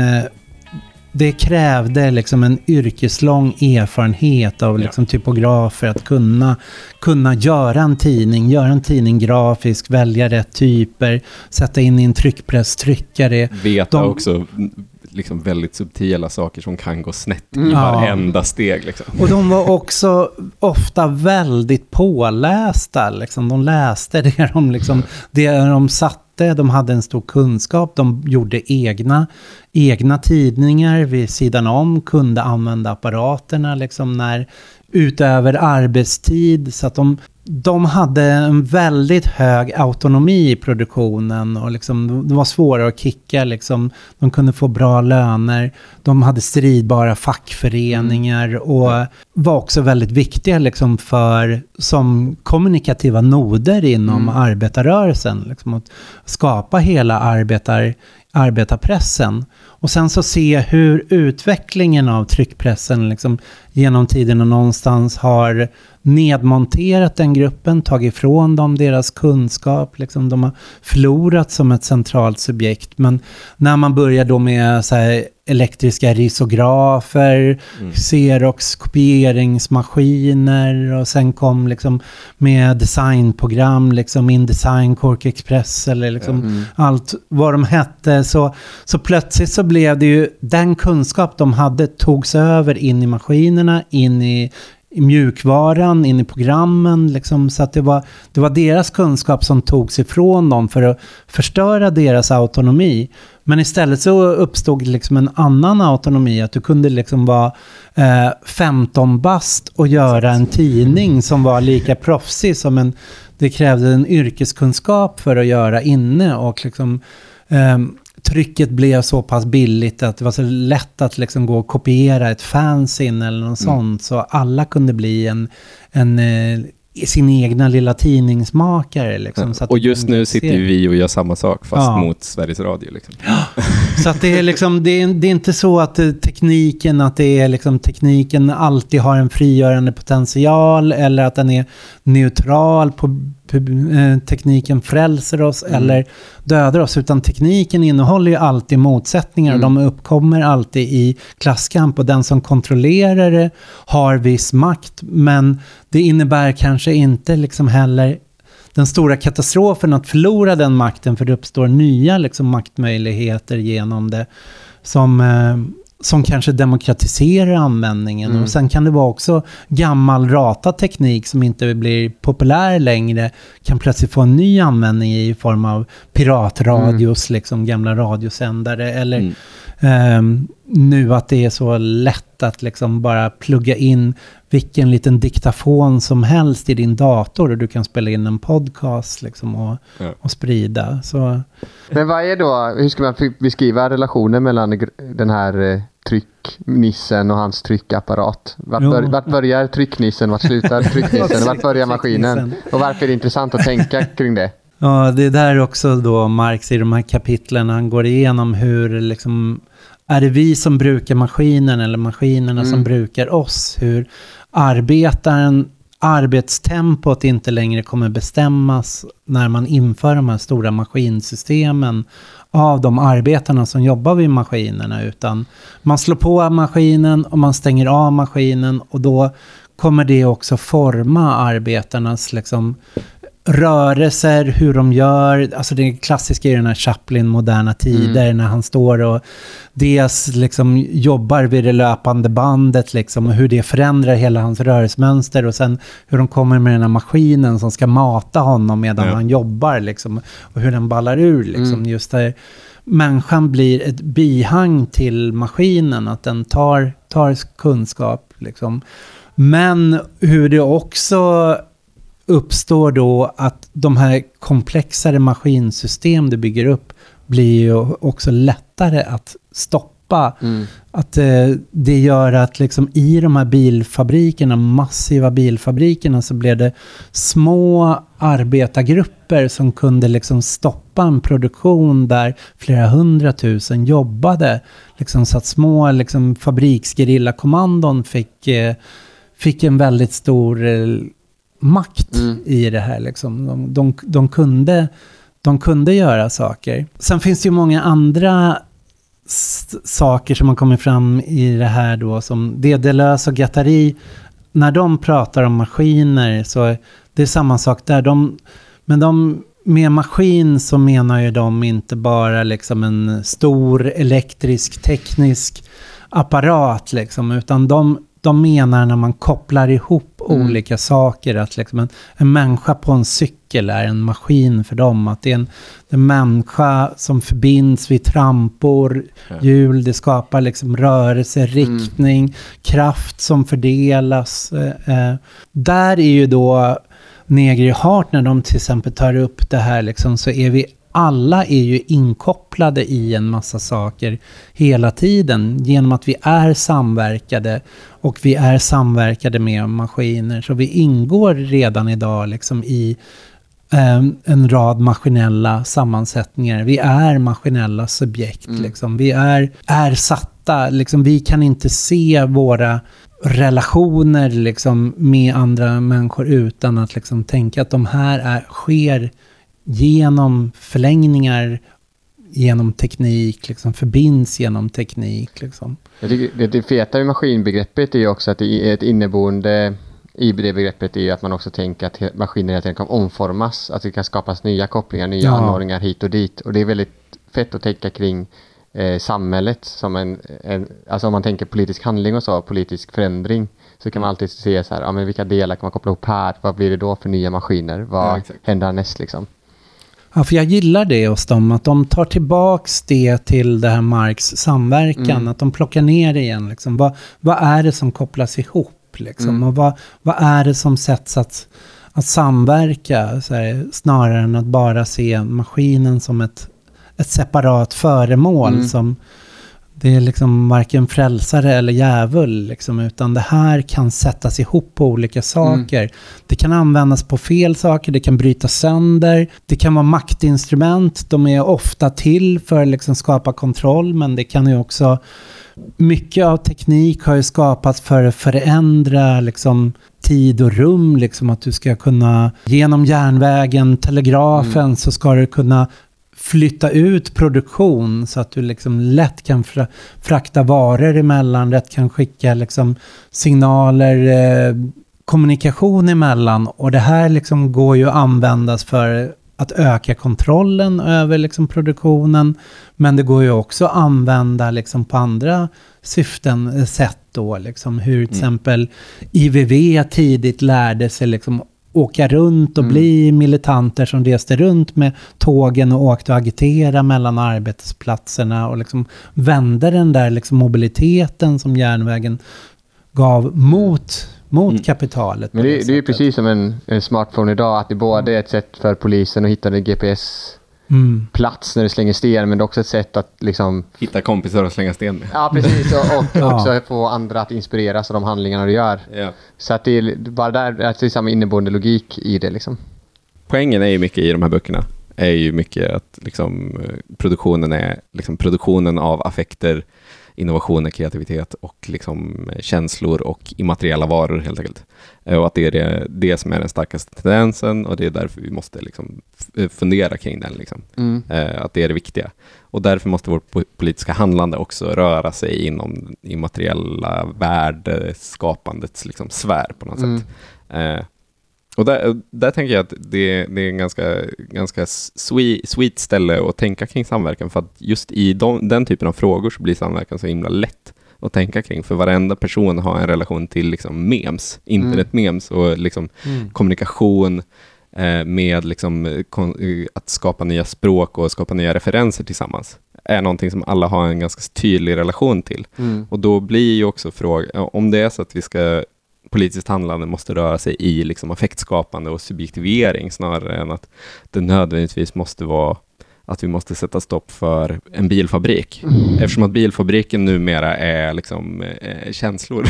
Speaker 4: Det krävde liksom en yrkeslång erfarenhet av liksom typografer att kunna, kunna göra en tidning, göra en tidning grafisk, välja rätt typer, sätta in i en tryckpress, trycka det.
Speaker 3: Veta
Speaker 4: De-
Speaker 3: också mm, liksom väldigt subtila saker som kan gå snett i
Speaker 2: Mm.
Speaker 4: Ja.
Speaker 3: varenda steg. Liksom.
Speaker 4: Och de var också ofta väldigt pålästa. Liksom. De läste det de, liksom, det de hette, de hade en stor kunskap, de gjorde egna, egna tidningar vid sidan om, kunde använda apparaterna liksom, när, utöver arbetstid. Så att de, de hade en väldigt hög autonomi i produktionen och liksom, det var svårare att kicka. Liksom. De kunde få bra löner, de hade stridbara fackföreningar och var också väldigt viktiga liksom, för, som kommunikativa noder inom arbetarrörelsen. Liksom, att skapa hela arbetar, arbetarpressen. Och sen så se hur utvecklingen av tryckpressen liksom, genom tiderna någonstans har nedmonterat den gruppen, tagit ifrån dem deras kunskap. Liksom, de har förlorat som ett centralt subjekt. Men när man börjar då med så här, elektriska risografer, Xerox kopieringsmaskiner och sen kom liksom med designprogram, liksom Indesign, Cork Express eller liksom allt vad de hette. Så, så plötsligt så blev det ju den kunskap de hade togs över in i maskinerna, in i i mjukvaran, in i programmen. Liksom, så att det var, det var deras kunskap som togs ifrån dem för att förstöra deras autonomi. Men istället så uppstod liksom en annan autonomi, att du kunde liksom vara eh, 15 bast och göra en tidning som var lika proffsig som en... Det krävde en yrkeskunskap för att göra inne och liksom... ehm, trycket blev så pass billigt att det var så lätt att liksom gå och kopiera ett fanzine eller något sånt. Så alla kunde bli en, en, eh, sin egna lilla tidningsmakare. Liksom, att
Speaker 3: Och just nu sitter ju vi och gör samma sak fast
Speaker 4: Ja.
Speaker 3: mot Sveriges Radio. Liksom.
Speaker 4: Så att det är liksom, det är, det är inte så att eh, tekniken, att det är liksom tekniken alltid har en frigörande potential eller att den är neutral på, tekniken frälser oss eller dödar oss. Utan tekniken innehåller ju alltid motsättningar och de uppkommer alltid i klasskamp och den som kontrollerar det har viss makt. Men det innebär kanske inte liksom heller den stora katastrofen att förlora den makten för det uppstår nya liksom, maktmöjligheter genom det som, eh, som kanske demokratiserar användningen. Och sen kan det vara också gammal ratateknik som inte blir populär längre kan plötsligt få en ny användning i form av piratradios, liksom gamla radiosändare eller
Speaker 3: Mm.
Speaker 4: Ehm, nu att det är så lätt att liksom bara plugga in vilken liten diktafon som helst i din dator och du kan spela in en podcast liksom och,
Speaker 3: Ja.
Speaker 4: och sprida. Så,
Speaker 2: Men vad är då, hur ska man beskriva relationen mellan den här eh, trycknissen och hans tryckapparat? Vart, bör, vart börjar trycknissen, vart slutar trycknissen vart börjar maskinen? Och varför är det intressant att tänka kring det?
Speaker 4: ja, det är där också då Marx i de här kapitlen, han går igenom hur liksom, är det vi som brukar maskinen eller maskinerna som brukar oss? Hur arbetaren, arbetstempot inte längre kommer bestämmas när man inför de här stora maskinsystemen av de arbetarna som jobbar vid maskinerna, utan man slår på maskinen och man stänger av maskinen och då kommer det också forma arbetarnas liksom, rörelser, hur de gör. Alltså det klassiska är den här Chaplin, moderna tider, när han står och dels liksom jobbar vid det löpande bandet, liksom, och hur det förändrar hela hans rörelsemönster och sen hur de kommer med den här maskinen som ska mata honom medan
Speaker 3: Ja.
Speaker 4: han jobbar, liksom, och hur den ballar ur. Liksom, just där människan blir ett bihang till maskinen, att den tar, tar kunskap. Liksom. Men hur det också uppstår då att de här komplexare maskinsystem du bygger upp blir ju också lättare att stoppa. Att eh, det gör att liksom i de här bilfabrikerna, massiva bilfabrikerna, så blev det små arbetargrupper som kunde liksom stoppa en produktion där flera hundratusen jobbade. Liksom så att små liksom, fabriksgerillakommandon fick, eh, fick en väldigt stor eh, makt i det här. Liksom. De, de, de, kunde, de kunde göra saker. Sen finns det ju många andra saker som har kommit fram i det här då, som det Deleuze och Guattari, när de pratar om maskiner så det är samma sak där. De, men de, med maskin så menar ju de inte bara liksom en stor elektrisk teknisk apparat liksom, utan de, de menar när man kopplar ihop
Speaker 2: Mm.
Speaker 4: olika saker, att liksom en, en människa på en cykel är en maskin för dem, att det är en, en människa som förbinds vid trampor, hjul, det skapar liksom rörelse, riktning, kraft som fördelas. Eh, eh. Där är ju då Negri Hart, när de till exempel tar upp det här, liksom, så är vi alla är ju inkopplade i en massa saker hela tiden genom att vi är samverkade och vi är samverkade med maskiner. Så vi ingår redan idag liksom i eh, en rad maskinella sammansättningar. Vi är maskinella subjekt. Liksom. Vi är, är satta. Liksom, vi kan inte se våra relationer liksom, med andra människor utan att liksom, tänka att de här är, sker genom förlängningar, genom teknik, liksom, förbinds genom teknik. Liksom.
Speaker 2: Jag tycker det, det feta med maskinbegreppet är ju också att det är ett inneboende i det begreppet är ju att man också tänker att maskiner hela tiden kan omformas. Att det kan skapas nya kopplingar, nya
Speaker 4: Ja.
Speaker 2: anordningar hit och dit. Och det är väldigt fett att tänka kring eh, samhället som en, en, alltså om man tänker politisk handling och så, politisk förändring. Så kan man alltid se så här, ja men vilka delar kan man koppla ihop här? Vad blir det då för nya maskiner? Vad
Speaker 3: Ja,
Speaker 2: händer härnäst liksom?
Speaker 4: Ja, för jag gillar det hos dem, att de tar tillbaks det till det här Marx samverkan,
Speaker 2: Mm.
Speaker 4: att de plockar ner det igen. Liksom. Vad, vad är det som kopplas ihop? Liksom?
Speaker 2: Mm.
Speaker 4: Och vad, vad är det som sätts att, att samverka, så här, snarare än att bara se maskinen som ett, ett separat föremål
Speaker 2: Mm.
Speaker 4: som det är liksom varken frälsare eller djävul, liksom, utan det här kan sättas ihop på olika saker. Det kan användas på fel saker, det kan bryta sönder, det kan vara maktinstrument, de är ofta till för att liksom skapa kontroll, men det kan ju också... Mycket av teknik har ju skapats för att förändra liksom, tid och rum, liksom att du ska kunna genom järnvägen, telegrafen, så ska du kunna flytta ut produktion så att du liksom lätt kan fra, frakta varor emellan, lätt kan skicka liksom signaler, eh, kommunikation emellan. Och det här liksom går ju att användas för att öka kontrollen över liksom produktionen. Men det går ju också att använda liksom på andra syften, eh, sätt då, liksom hur till exempel IVV tidigt lärde sig liksom åka runt och bli militanter som reste runt med tågen och åkte och agiterade mellan arbetsplatserna och liksom vände den där liksom mobiliteten som järnvägen gav mot, mot kapitalet. på
Speaker 2: Men det, det är ju precis som en, en smartphone idag, att det både är ett sätt för polisen att hitta en GPS-plats
Speaker 4: Mm.
Speaker 2: när du slänger sten, men det är också ett sätt att liksom
Speaker 3: Hitta kompisar att slänga sten med.
Speaker 2: Ja, precis. Och, och
Speaker 4: Ja.
Speaker 2: också få andra att inspireras av de handlingarna du gör.
Speaker 3: Ja.
Speaker 2: Så att det är bara där, att det är samma inneboende logik i det liksom.
Speaker 3: Poängen är ju mycket i de här böckerna, är ju mycket att liksom, eh, produktionen är liksom, produktionen av affekter, innovationer, kreativitet och liksom, eh, känslor och immateriella varor helt enkelt. Eh, Och att det är det, det som är den starkaste tendensen och det är därför vi måste liksom, eh, fundera kring den. Liksom.
Speaker 2: Mm.
Speaker 3: Att det är det viktiga. Och därför måste vårt po- politiska handlande också röra sig inom immateriella värdeskapandets liksom, sfär på något
Speaker 2: Mm.
Speaker 3: sätt. Och där, där tänker jag att det, det är en ganska, ganska sweet, sweet ställe att tänka kring samverkan, för att just i de, den typen av frågor så blir samverkan så himla lätt att tänka kring, för varenda person har en relation till liksom memes, internetmemes och liksom
Speaker 4: Mm.
Speaker 3: kommunikation eh, med liksom, eh, kon- eh, att skapa nya språk och skapa nya referenser tillsammans är någonting som alla har en ganska tydlig relation till.
Speaker 2: Mm.
Speaker 3: Och då blir ju också frågan, om det är så att vi ska politiskt handlande måste röra sig i liksom affektskapande och subjektivering snarare än att det nödvändigtvis måste vara att vi måste sätta stopp för en bilfabrik. Eftersom att bilfabriken numera är liksom, eh, känslor,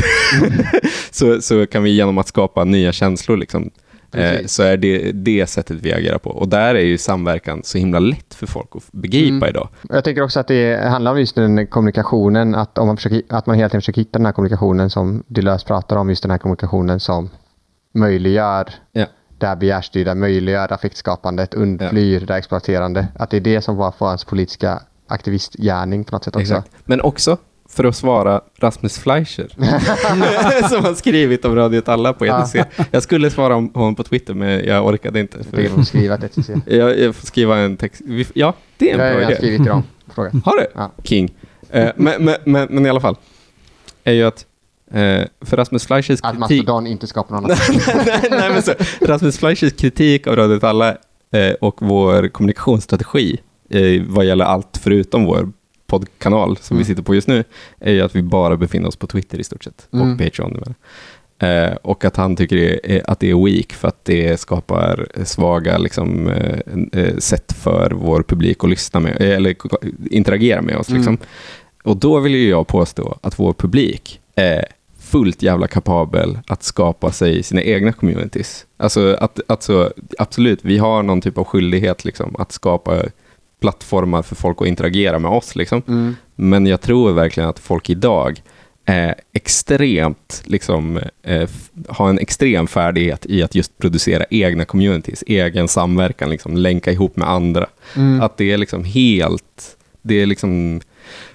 Speaker 3: så, så kan vi genom att skapa nya känslor liksom, eh, så är det det sättet vi agerar på. Och där är ju samverkan så himla lätt för folk att begripa
Speaker 2: Mm.
Speaker 3: idag.
Speaker 2: Jag tänker också att det handlar om just den kommunikationen, att, om man försöker, att man hela tiden försöker hitta den här kommunikationen som Deleuze pratar om, just den här kommunikationen som möjliggör
Speaker 3: Ja.
Speaker 2: det här begärstyrda, möjliggör affektskapandet, undflyr det exploaterande. Att det är det som var får ens politiska aktivistgärning på något sätt också.
Speaker 3: Exakt. Men också för att svara Rasmus Fleischer. som har skrivit om Radio Alla på ETC. Jag skulle svara om honom på Twitter men jag orkade inte.
Speaker 2: För genom att skriva ett ETC.
Speaker 3: Jag, jag får skriva en text. Ja, det är en
Speaker 2: Jag,
Speaker 3: bra
Speaker 2: jag har
Speaker 3: idé.
Speaker 2: skrivit till dem. Fråga.
Speaker 3: Har du?
Speaker 2: Ja.
Speaker 3: King. Eh, men, men, men, men i alla fall. Är ju att eh, för Rasmus Fleischers
Speaker 2: Att
Speaker 3: kritik...
Speaker 2: Mastodon inte skapar någon annan.
Speaker 3: nej, nej, men så, Rasmus Fleischers kritik av Radio Alla eh, och vår kommunikationsstrategi eh, vad gäller allt förutom vår poddkanal som vi
Speaker 2: Mm.
Speaker 3: sitter på just nu är ju att vi bara befinner oss på Twitter i stort sett och
Speaker 2: Mm.
Speaker 3: Patreon. Eh, och att han tycker det är, att det är weak för att det skapar svaga liksom, eh, eh, sätt för vår publik att lyssna med, eh, eller interagera med oss. Liksom.
Speaker 2: Mm.
Speaker 3: Och då vill ju jag påstå att vår publik är fullt jävla kapabel att skapa sig sina egna communities. Alltså, att, alltså absolut, vi har någon typ av skyldighet liksom, att skapa plattformar för folk att interagera med oss. Liksom.
Speaker 2: Mm.
Speaker 3: Men jag tror verkligen att folk idag är extremt, liksom, eh, har en extrem färdighet i att just producera egna communities, egen samverkan, liksom, länka ihop med andra.
Speaker 2: Mm.
Speaker 3: Att det är liksom helt, det är liksom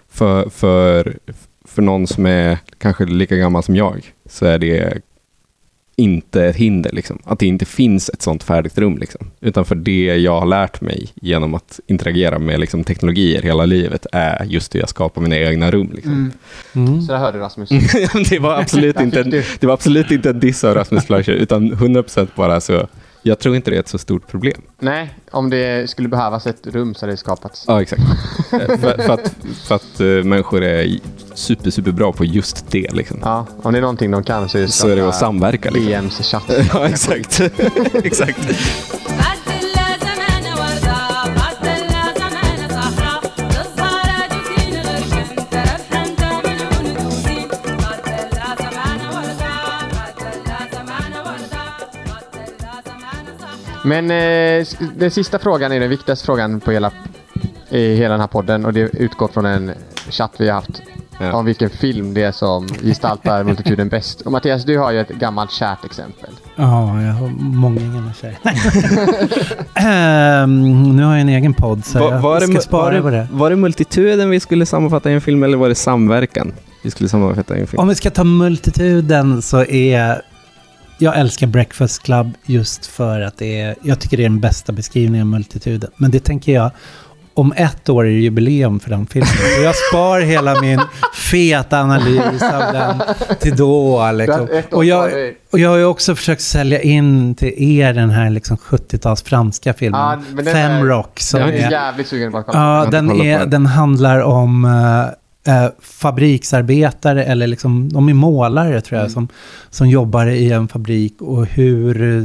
Speaker 3: för, för, för någon som är kanske lika gammal som jag, så är det inte ett hinder. Liksom. Att det inte finns ett sånt färdigt rum. Liksom. Utan för det jag har lärt mig genom att interagera med liksom, teknologier hela livet är just hur jag skapar mina egna rum. Liksom.
Speaker 2: Mm.
Speaker 4: Mm.
Speaker 2: Så där hörde Rasmus.
Speaker 3: det, var absolut inte en, det var absolut inte en diss av Rasmus Fleischer, utan 100% bara så, jag tror inte det är ett så stort problem.
Speaker 2: Nej, om det skulle behövas ett rum så hade det skapats.
Speaker 3: Ja, exakt. Eh, för, för att, för att eh, människor är super, super bra på just det. Liksom.
Speaker 2: Ja, om det är någonting de kan så är det
Speaker 3: Så är det att samverka. Liksom.
Speaker 2: DMs chatt.
Speaker 3: Ja, exakt. exakt.
Speaker 2: Men eh, den sista frågan är den viktigaste frågan på hela, i hela den här podden och det utgår från en chatt vi har haft
Speaker 3: Ja.
Speaker 2: om vilken film det är som gestaltar multituden bäst. Och Mattias, du har ju ett gammalt kärt exempel.
Speaker 4: Ja, jag har många egna tjejer. Ehm, nu har jag en egen podd så
Speaker 3: Var,
Speaker 4: jag ska
Speaker 3: det,
Speaker 4: spara
Speaker 3: var,
Speaker 4: på det,
Speaker 3: var det multituden vi skulle sammanfatta i en film eller var det samverkan vi skulle sammanfatta i en film?
Speaker 4: Om vi ska ta multituden så är... Jag älskar Breakfast Club just för att det är... Jag tycker det är den bästa beskrivningen av multituden. Men det tänker jag... Om ett år är det jubileum för den filmen. Så jag spar hela min feta analys av den till då. Liksom. Och, jag,
Speaker 2: är-
Speaker 4: och jag har ju också försökt sälja in till er den här liksom 70-tals franska filmen.
Speaker 2: Ja, men den
Speaker 4: Femrock. Som
Speaker 2: Jag är
Speaker 4: är,
Speaker 2: jävligt sugen på att kolla.
Speaker 4: Ja, den, är,
Speaker 3: den.
Speaker 4: den handlar om eh, fabriksarbetare, eller liksom, de är målare tror jag,
Speaker 2: Mm.
Speaker 4: som, som jobbar i en fabrik och hur,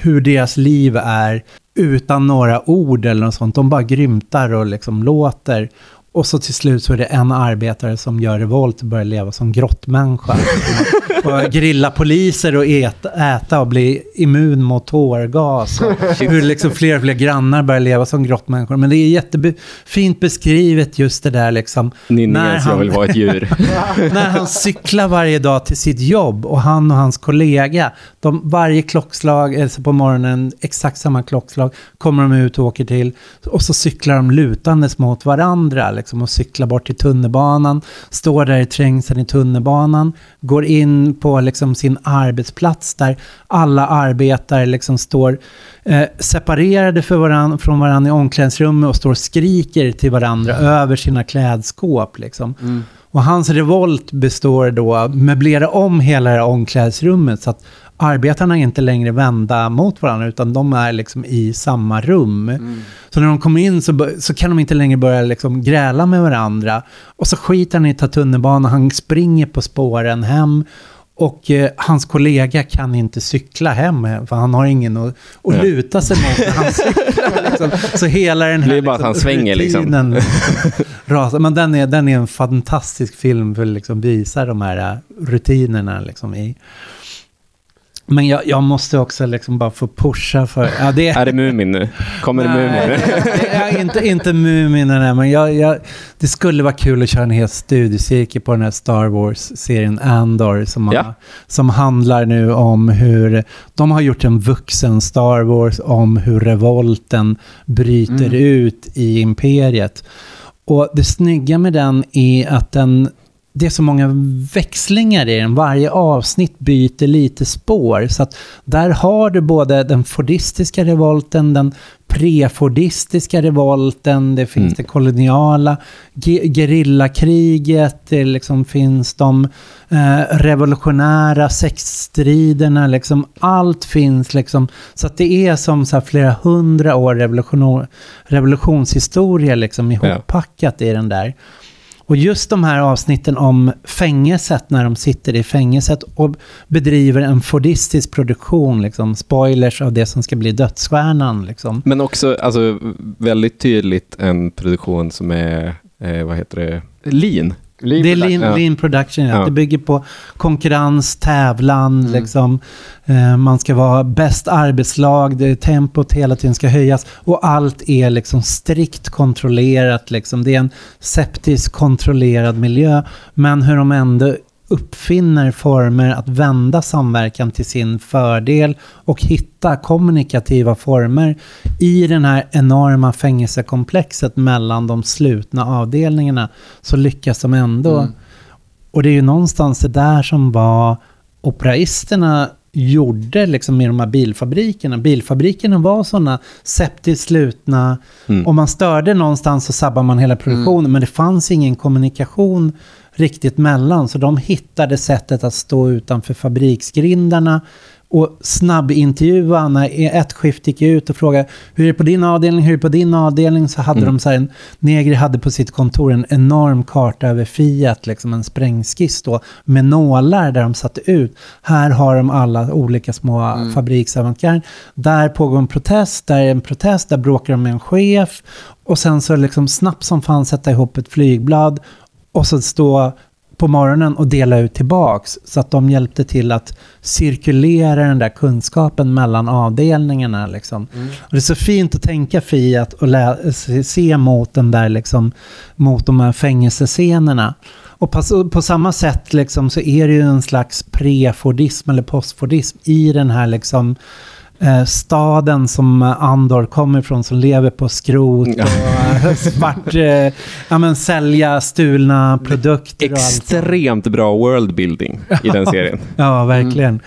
Speaker 4: hur deras liv är utan några ord eller något sånt. De bara grymtar och liksom låter. Och så till slut så är det en arbetare som gör revolt och börjar leva som grottmänniska. och grilla poliser och äta, äta och bli immun mot tårgas. Hur liksom fler och fler grannar börjar leva som grottmänniskor. Men det är jättefint beskrivet just det där liksom. när
Speaker 3: Ninningens jag
Speaker 4: han-
Speaker 3: vill vara ett djur.
Speaker 4: när han cyklar varje dag till sitt jobb och han och hans kollega, de, varje klockslag, alltså på morgonen, exakt samma klockslag, kommer de ut och åker till och så cyklar de lutandes mot varandra liksom, och cyklar bort till tunnelbanan, står där i trängseln i tunnelbanan, går in på liksom, sin arbetsplats där alla arbetare liksom, står eh, separerade för varann, från varandra i omklädningsrummet och står och skriker till varandra över sina klädskåp. Liksom. Och hans revolt består då möblera om hela det här omklädningsrummet så att arbetarna är inte längre vända mot varandra utan de är liksom i samma rum. Så när de kommer in så, så kan de inte längre börja liksom gräla med varandra. Och så skiter han i att ta tunnelbanan, han springer på spåren hem. Och eh, hans kollega kan inte cykla hem för han har ingen att, att
Speaker 3: Ja.
Speaker 4: luta sig mot när han cyklar. Liksom. Så hela den här
Speaker 3: Det är bara att han svänger, liksom.
Speaker 4: rutinen, liksom, rasar. Men den är, den är en fantastisk film för att liksom visa de här äh, rutinerna liksom i. Men jag, jag måste också liksom bara få pusha för... Ja, det,
Speaker 3: är det Mumin nu? Kommer det Mumin nu?
Speaker 4: Nej, inte, inte Muminerna, men jag, jag, det skulle vara kul att köra en hel studiecirkel på den här Star Wars-serien Andor som, har,
Speaker 3: Ja.
Speaker 4: som handlar nu om hur de har gjort en vuxen Star Wars om hur revolten bryter ut i imperiet. Och det snygga med den är att den, det är så många växlingar i den. Varje avsnitt byter lite spår. Så att där har du både den fordistiska revolten, den prefordistiska revolten, det finns
Speaker 3: Mm.
Speaker 4: det koloniala, ge- gerillakriget, det liksom finns de eh, revolutionära sexstriderna, liksom allt finns liksom. Så att det är som så flera hundra år revolution, revolutionshistoria liksom ihoppackat i den där. Och just de här avsnitten om fängelset när de sitter i fängelset och bedriver en fordistisk produktion, liksom spoilers av det som ska bli dödsstjärnan. Liksom.
Speaker 3: Men också alltså, väldigt tydligt en produktion som är, eh, vad heter det, lean.
Speaker 2: Lean
Speaker 4: det är lean,
Speaker 3: Ja.
Speaker 4: lean production, ja. Det bygger på konkurrens, tävlan,
Speaker 2: Mm.
Speaker 4: liksom. Eh, man ska vara bäst arbetslag, det, tempot hela tiden ska höjas och allt är liksom strikt kontrollerat. Liksom. Det är en septisk kontrollerad miljö, men hur de ändå uppfinner former att vända samverkan till sin fördel och hitta kommunikativa former i den här enorma fängelsekomplexet mellan de slutna avdelningarna så lyckas de ändå.
Speaker 2: Mm.
Speaker 4: Och det är ju någonstans det där som var operaisterna gjorde liksom med de här bilfabrikerna. Bilfabrikerna var sådana septiskt slutna.
Speaker 3: Mm.
Speaker 4: Om man störde någonstans så sabbade man hela produktionen. Men det fanns ingen kommunikation riktigt mellan. Så de hittade sättet att stå utanför fabriksgrindarna och snabbintervjua när ett skift gick ut och frågade hur är det på din avdelning, hur är det på din avdelning? Så hade
Speaker 3: Mm.
Speaker 4: de så här, en Negri hade på sitt kontor en enorm karta över Fiat, liksom en sprängskiss då, med nålar där de satte ut. Här har de alla olika små mm. fabriksavantgarder. Där pågår en protest, där är en protest, där bråkar de med en chef. Och sen så liksom snabbt som fan sätta ihop ett flygblad och så stå på morgonen och dela ut tillbaks. Så att de hjälpte till att cirkulera den där kunskapen mellan avdelningarna. Liksom. Och det är så fint att tänka Fiat och lä- se- mot den där liksom, mot de här fängelsescenerna. Och på, på samma sätt liksom, så är det ju en slags prefordism eller postfordism i den här liksom, eh, staden som Andor kommer ifrån som lever på skrot och svart, eh, ja men sälja stulna produkter och allt.
Speaker 3: Extremt bra worldbuilding i den serien.
Speaker 4: Ja, verkligen.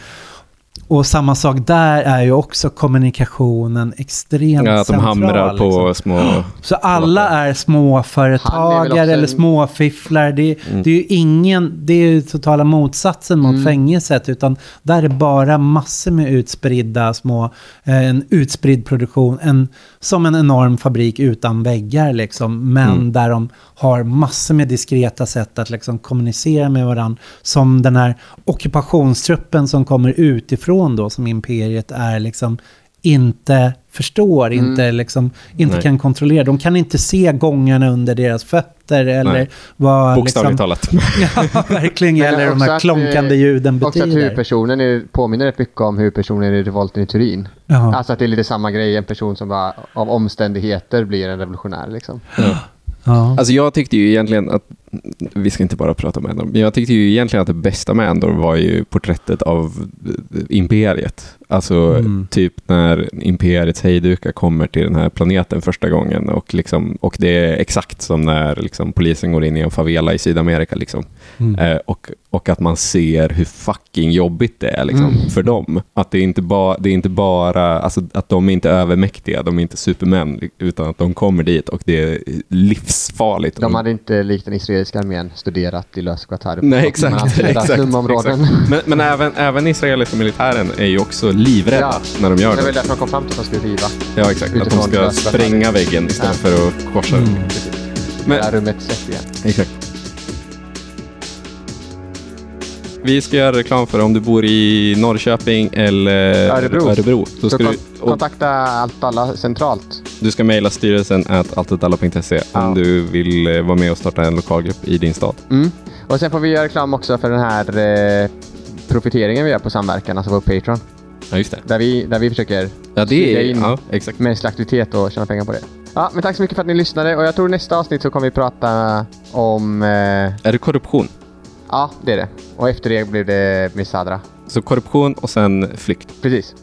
Speaker 4: Och samma sak där är ju också kommunikationen extremt
Speaker 3: Ja, att de
Speaker 4: central.
Speaker 3: hamrar på
Speaker 4: liksom.
Speaker 3: små...
Speaker 4: Så alla är
Speaker 2: är
Speaker 4: småföretagare
Speaker 2: också
Speaker 4: eller
Speaker 2: en-
Speaker 4: småfifflare. Det,
Speaker 3: Mm.
Speaker 4: det är ju ingen, det är ju totala motsatsen mot
Speaker 2: Mm.
Speaker 4: fängelset. Utan där är bara massor med utspridda små, eh, en utspridd produktion. En, som en enorm fabrik utan väggar liksom. Men
Speaker 3: Mm.
Speaker 4: där de har massor med diskreta sätt att liksom kommunicera med varandra. Som den här ockupationstruppen som kommer utifrån då, som imperiet är liksom inte förstår,
Speaker 2: Mm.
Speaker 4: inte, liksom, inte
Speaker 3: Nej.
Speaker 4: kan kontrollera. De kan inte se gångarna under deras fötter eller
Speaker 3: Nej.
Speaker 4: vad...
Speaker 3: Bokstavligt
Speaker 4: liksom,
Speaker 3: talat.
Speaker 4: Ja, verkligen. Eller de här
Speaker 2: att,
Speaker 4: klonkande
Speaker 2: eh,
Speaker 4: ljuden
Speaker 2: Också att
Speaker 4: betyder.
Speaker 2: huvudpersonen är, påminner rätt mycket om huvudpersonen i revolten i Turin.
Speaker 4: Ja.
Speaker 2: Alltså att det är lite samma grej, en person som bara av omständigheter blir en revolutionär liksom.
Speaker 4: Ja.
Speaker 3: Alltså jag tyckte ju egentligen att, vi ska inte bara prata om Andor, men jag tyckte ju egentligen att det bästa med Andor var ju porträttet av eh, imperiet. Alltså
Speaker 4: Mm.
Speaker 3: typ när imperiets hejdukar kommer till den här planeten första gången och, liksom, och det är exakt som när liksom, polisen går in i en favela i Sydamerika. Liksom.
Speaker 4: Mm.
Speaker 3: Eh, och, och att man ser hur fucking jobbigt det är liksom,
Speaker 2: Mm.
Speaker 3: för dem. Att det är inte, ba, det är inte bara, alltså, att de är inte övermäktiga, de är inte supermän, utan att de kommer dit och det är livsfarligt.
Speaker 2: De hade inte likt den israeliska armén studerat i Lös.
Speaker 3: Nej, exakt. Exakt, exakt. Men, men även, även israeliska militären är ju också livrädda
Speaker 2: Ja.
Speaker 3: när de
Speaker 2: Det
Speaker 3: gör
Speaker 2: är väl
Speaker 3: det.
Speaker 2: därför de kom fram till att de skulle riva.
Speaker 3: Ja, exakt. Att de
Speaker 2: utifrån
Speaker 3: ska spränga väggen istället
Speaker 2: Ja.
Speaker 3: för att korsa den.
Speaker 4: Mm.
Speaker 3: Men-
Speaker 2: det här rummet sett igen.
Speaker 3: Exakt. Vi ska göra reklam för om du bor i Norrköping eller
Speaker 2: Örebro.
Speaker 3: Örebro.
Speaker 2: Så
Speaker 3: ska
Speaker 2: kon-
Speaker 3: du, och
Speaker 2: kontakta allt alla centralt.
Speaker 3: du ska mejla styrelsen at alltetalla.se
Speaker 2: Ja.
Speaker 3: om du vill eh, vara med och starta en lokalgrupp i din stad.
Speaker 2: Mm. Och sen får vi göra reklam också för den här eh, profiteringen vi gör på samverkan, alltså på Patreon.
Speaker 3: Ja, just det.
Speaker 2: Där vi, där vi försöker
Speaker 3: Ja, det är...
Speaker 2: in.
Speaker 3: Ja, exakt.
Speaker 2: mänsklig aktivitet och tjäna pengar på det. Ja, men tack så mycket för att ni lyssnade och jag tror nästa avsnitt så kommer vi prata om... Eh,
Speaker 3: Är det korruption?
Speaker 2: ja, det är det. Och efter det blir det Misadra.
Speaker 3: Så korruption och sen flykt.
Speaker 2: Precis.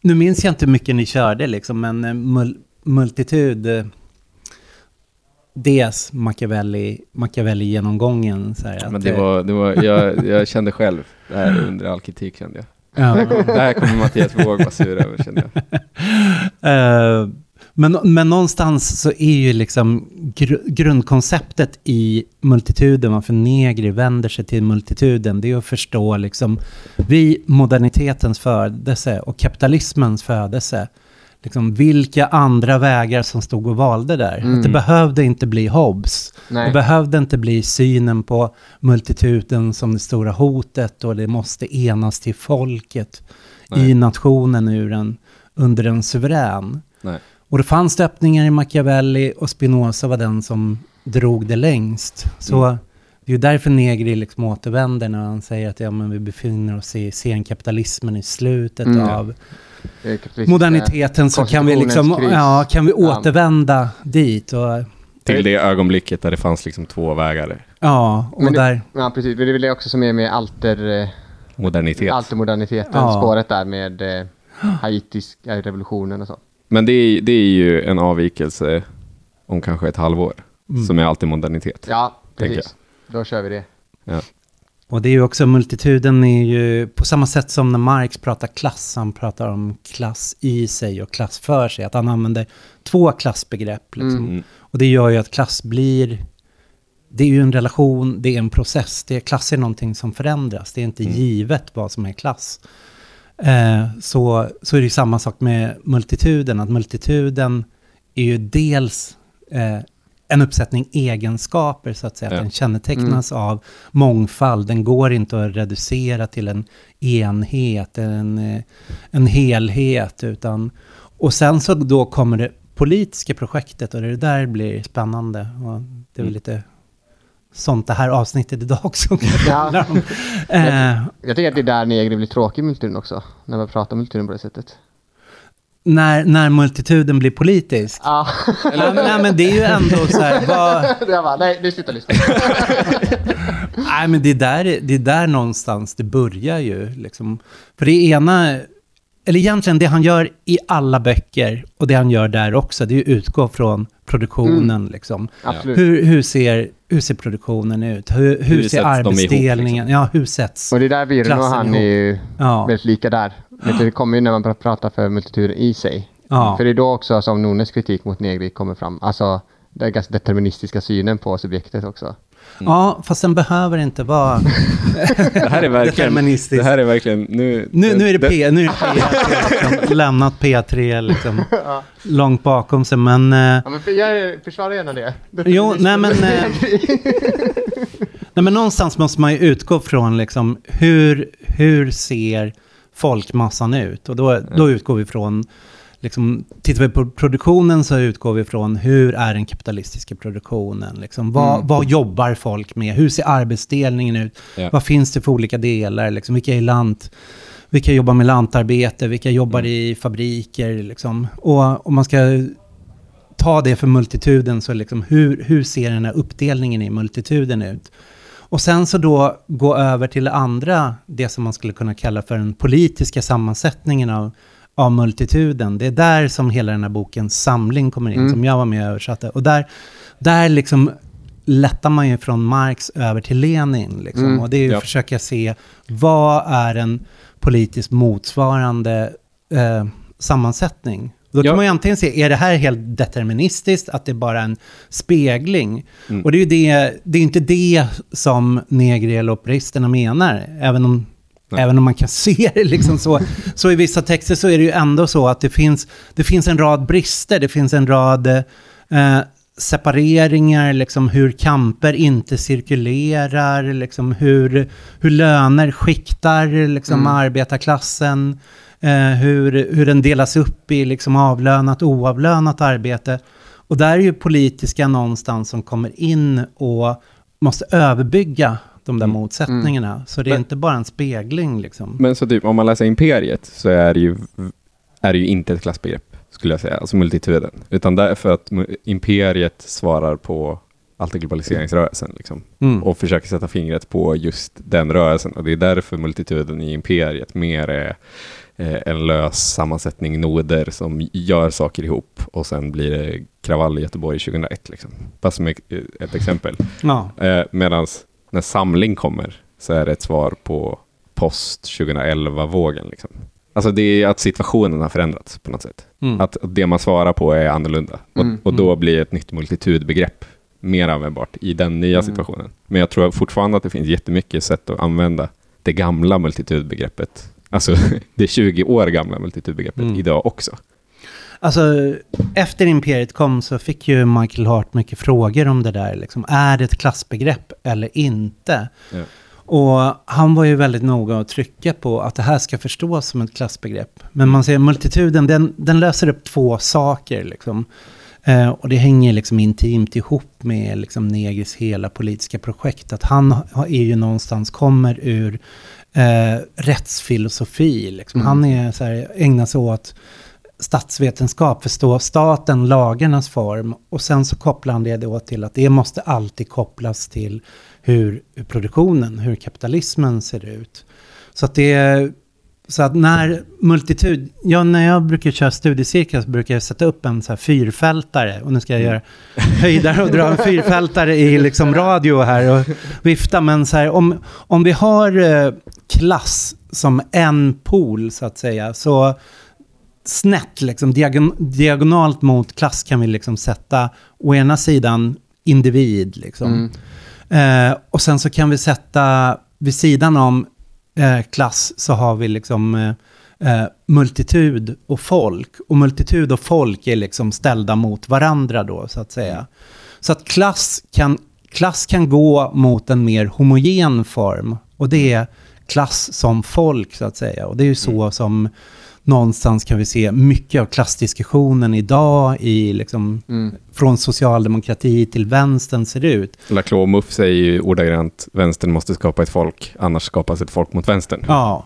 Speaker 4: nu minns jag inte hur mycket ni körde liksom, men eh, mul, multitud, Machiavelli, Machiavelli-genomgången. Så här,
Speaker 3: Men det var, det var jag, jag kände själv, det här under all kritik kände jag.
Speaker 4: ja.
Speaker 3: Det här kommer Mattias Våg vara sur över kände jag.
Speaker 4: Eh, men, men någonstans så är ju liksom gr grundkonceptet i multituden, varför Negri vänder sig till multituden, det är att förstå liksom vi modernitetens födelse och kapitalismens födelse. Liksom vilka andra vägar som stod och valde där.
Speaker 2: Mm.
Speaker 4: Att det behövde inte bli Hobbes. Det
Speaker 2: Nej.
Speaker 4: behövde inte bli synen på multituden som det stora hotet och det måste enas till folket
Speaker 3: Nej.
Speaker 4: i nationen ur en, under en suverän.
Speaker 3: Nej.
Speaker 4: Och det fanns det öppningar i Machiavelli och Spinoza var den som drog det längst. Så
Speaker 3: Mm.
Speaker 4: det är ju därför Negri liksom återvänder när han säger att ja, men vi befinner oss i senkapitalismen i slutet
Speaker 2: Mm.
Speaker 4: av moderniteten så kan vi liksom,
Speaker 2: kris.
Speaker 4: ja, kan vi
Speaker 2: Ja.
Speaker 4: återvända dit och
Speaker 3: Till det ögonblicket där det fanns liksom två vägar.
Speaker 4: ja, och
Speaker 2: Men det-
Speaker 4: där,
Speaker 2: Ja, precis. Men det är väl det också som är med alter, eh,
Speaker 3: Modernitet.
Speaker 2: altermoderniteten,
Speaker 4: Ja.
Speaker 2: spåret där med eh, haitiska revolutionen och så.
Speaker 3: Men det är, det är ju en avvikelse om kanske ett halvår.
Speaker 4: Mm.
Speaker 3: Som är alltid modernitet.
Speaker 2: Ja, precis. Då kör vi det.
Speaker 4: Och det är ju också multituden är ju på samma sätt som när Marx pratar klass, han pratar om klass i sig och klass för sig, att han använder två klassbegrepp liksom.
Speaker 3: Mm.
Speaker 4: Och det gör ju att klass blir... Det är ju en relation, det är en process. Det, klass är någonting som förändras. Det är inte
Speaker 3: Mm.
Speaker 4: givet vad som är klass. Eh, så, så är det ju samma sak med multituden. Att multituden är ju dels eh, en uppsättning egenskaper, så att säga. Att den kännetecknas av mångfald. Den går inte att reducera till en enhet, en, eh, en helhet. Utan, och sen så då kommer det politiska projektet och det där blir spännande. Och det är väl
Speaker 3: Mm.
Speaker 4: lite sånt det här avsnittet idag också
Speaker 2: Ja.
Speaker 4: om. Eh,
Speaker 2: Jag tycker att det är där Negri blir tråkig i multituden också. När man pratar om multituden på det sättet.
Speaker 4: När, när multituden blir politisk.
Speaker 2: Ja.
Speaker 4: Nej, nej men det är ju ändå så här, vad,
Speaker 2: jag bara, nej, nu slutar lyssna.
Speaker 4: nej men det är, där, det är där någonstans det börjar ju. Liksom. För det ena, eller egentligen det han gör i alla böcker och det han gör där också, det är ju utgå från produktionen. Liksom.
Speaker 2: Absolut.
Speaker 4: Hur, hur, ser, hur ser produktionen ut? Hur, hur,
Speaker 3: Hur
Speaker 4: ser
Speaker 3: de ihop,
Speaker 4: arbetsdelningen?
Speaker 3: liksom?
Speaker 4: Ja, hur sätts?
Speaker 2: Och det är där Virno och han
Speaker 4: ihop.
Speaker 2: är ju
Speaker 4: Ja,
Speaker 2: väldigt lika där. Det kommer ju när man börjar prata för multituden i sig.
Speaker 4: ja.
Speaker 2: För det är då också som Nones kritik mot Negri kommer fram. Alltså den ganska deterministiska synen på subjektet också.
Speaker 4: ja, fast den behöver inte vara
Speaker 3: Det här är verkligen...
Speaker 4: deterministisk.
Speaker 3: Det här är verkligen... Nu,
Speaker 4: Nu, nu är det P, nu är det P3, liksom, lämnat P3 liksom, långt bakom sig, men... Eh,
Speaker 2: Ja, men för, jag försvarar gärna det.
Speaker 4: jo, nej men... Eh, nej men någonstans måste man ju utgå från liksom, hur, hur ser folkmassan ut? Och då, då utgår vi från, liksom, tittar vi på produktionen så utgår vi från hur är den kapitalistiska produktionen? Liksom, vad,
Speaker 2: Mm.
Speaker 4: vad jobbar folk med? Hur ser arbetsdelningen ut?
Speaker 3: Ja.
Speaker 4: Vad finns det för olika delar? Liksom, vilka är lant? Vilka jobbar med lantarbete? Vilka jobbar
Speaker 3: Mm.
Speaker 4: i fabriker? Liksom? Och om man ska ta det för multituden, så liksom, hur, hur ser den här uppdelningen i multituden ut? Och sen så då gå över till det andra, det som man skulle kunna kalla för den politiska sammansättningen av, av multituden. Det är där som hela den här bokens samling kommer in,
Speaker 2: Mm.
Speaker 4: som jag var med och översatte. Och där, där liksom lättar man ju från Marx över till Lenin. Liksom.
Speaker 2: Mm.
Speaker 4: Och det är ju
Speaker 3: Ja.
Speaker 4: att försöka se vad är en politiskt motsvarande eh, sammansättning. Då kan
Speaker 3: Ja.
Speaker 4: man ju antingen se, är det här helt deterministiskt, att det är bara en spegling?
Speaker 3: Mm.
Speaker 4: Och det är ju det, det är inte det som Negri eller operisterna menar, även om,
Speaker 3: Nej.
Speaker 4: även om man kan se det liksom så. Så i vissa texter så är det ju ändå så att det finns, det finns en rad brister, det finns en rad eh, separeringar, liksom hur kamper inte cirkulerar, liksom hur, hur löner skiktar liksom
Speaker 2: Mm.
Speaker 4: arbetarklassen, eh, hur, hur den delas upp i liksom avlönat och oavlönat arbete. Och där är ju politiska någonstans som kommer in och måste överbygga de där
Speaker 3: Mm.
Speaker 4: motsättningarna. Så det är
Speaker 3: Men-
Speaker 4: inte bara en spegling liksom.
Speaker 3: Men så typ, om man läser Imperiet så är det ju, är det ju inte ett klassbegrepp, skulle jag säga, alltså multituden. Utan därför att Imperiet svarar på antiglobaliseringsrörelsen liksom,
Speaker 4: Mm.
Speaker 3: och försöker sätta fingret på just den rörelsen. Och det är därför multituden i Imperiet mer är en lös sammansättning noder som gör saker ihop och sen blir det kravall i Göteborg 2001. Liksom. Bara som ett, ett exempel.
Speaker 4: Ja.
Speaker 3: Eh, Medan när samling kommer så är det ett svar på post 2011-vågen. Liksom. Alltså det är att situationen har förändrats på något sätt.
Speaker 4: Mm.
Speaker 3: Att det man svarar på är annorlunda.
Speaker 2: Mm.
Speaker 3: Och, och då blir ett nytt multitudbegrepp mer användbart i den nya
Speaker 2: Mm.
Speaker 3: situationen. Men jag tror fortfarande att det finns jättemycket sätt att använda det gamla multitudbegreppet. Alltså det 20 år gamla multitudbegreppet
Speaker 4: Mm.
Speaker 3: idag också.
Speaker 4: Alltså, efter Imperiet kom så fick ju Michael Hart mycket frågor om det där. Liksom. Är det ett klassbegrepp eller inte?
Speaker 3: Ja.
Speaker 4: Och han var ju väldigt noga att trycka på att det här ska förstås som ett klassbegrepp. Men man ser multituden, den, den löser upp två saker. Liksom. Eh, och det hänger liksom intimt ihop med liksom Negris hela politiska projekt. Att han ha- är ju någonstans, kommer ur eh, rättsfilosofi. Liksom. Han är så här, ägnar sig åt statsvetenskap, förstå staten, lagarnas form. Och sen så kopplar han det då till att det måste alltid kopplas till hur, hur produktionen, hur kapitalismen ser ut. Så att det är, så att när multitud, ja när jag brukar köra studiecirklar så brukar jag sätta upp en så här fyrfältare och nu ska jag göra höjdare och dra en fyrfältare i liksom radio här och vifta. Men så här, om, om vi har eh, klass som en pool så att säga så snett, liksom, diagon, diagonalt mot klass kan vi liksom sätta å ena sidan individ. Liksom.
Speaker 2: Mm.
Speaker 4: Eh, och sen så kan vi sätta vid sidan om eh, klass så har vi liksom eh, eh, multitud och folk. Och multitud och folk är liksom ställda mot varandra då så att säga. Så att klass kan, klass kan gå mot en mer homogen form. Och det är klass som folk så att säga. Och det är ju så som någonstans kan vi se mycket av klassdiskussionen idag i liksom,
Speaker 2: Mm.
Speaker 4: från socialdemokrati till vänstern ser ut.
Speaker 3: Laclos och Muff säger ju ordagrant vänstern måste skapa ett folk, annars skapas ett folk mot vänstern.
Speaker 4: Ja.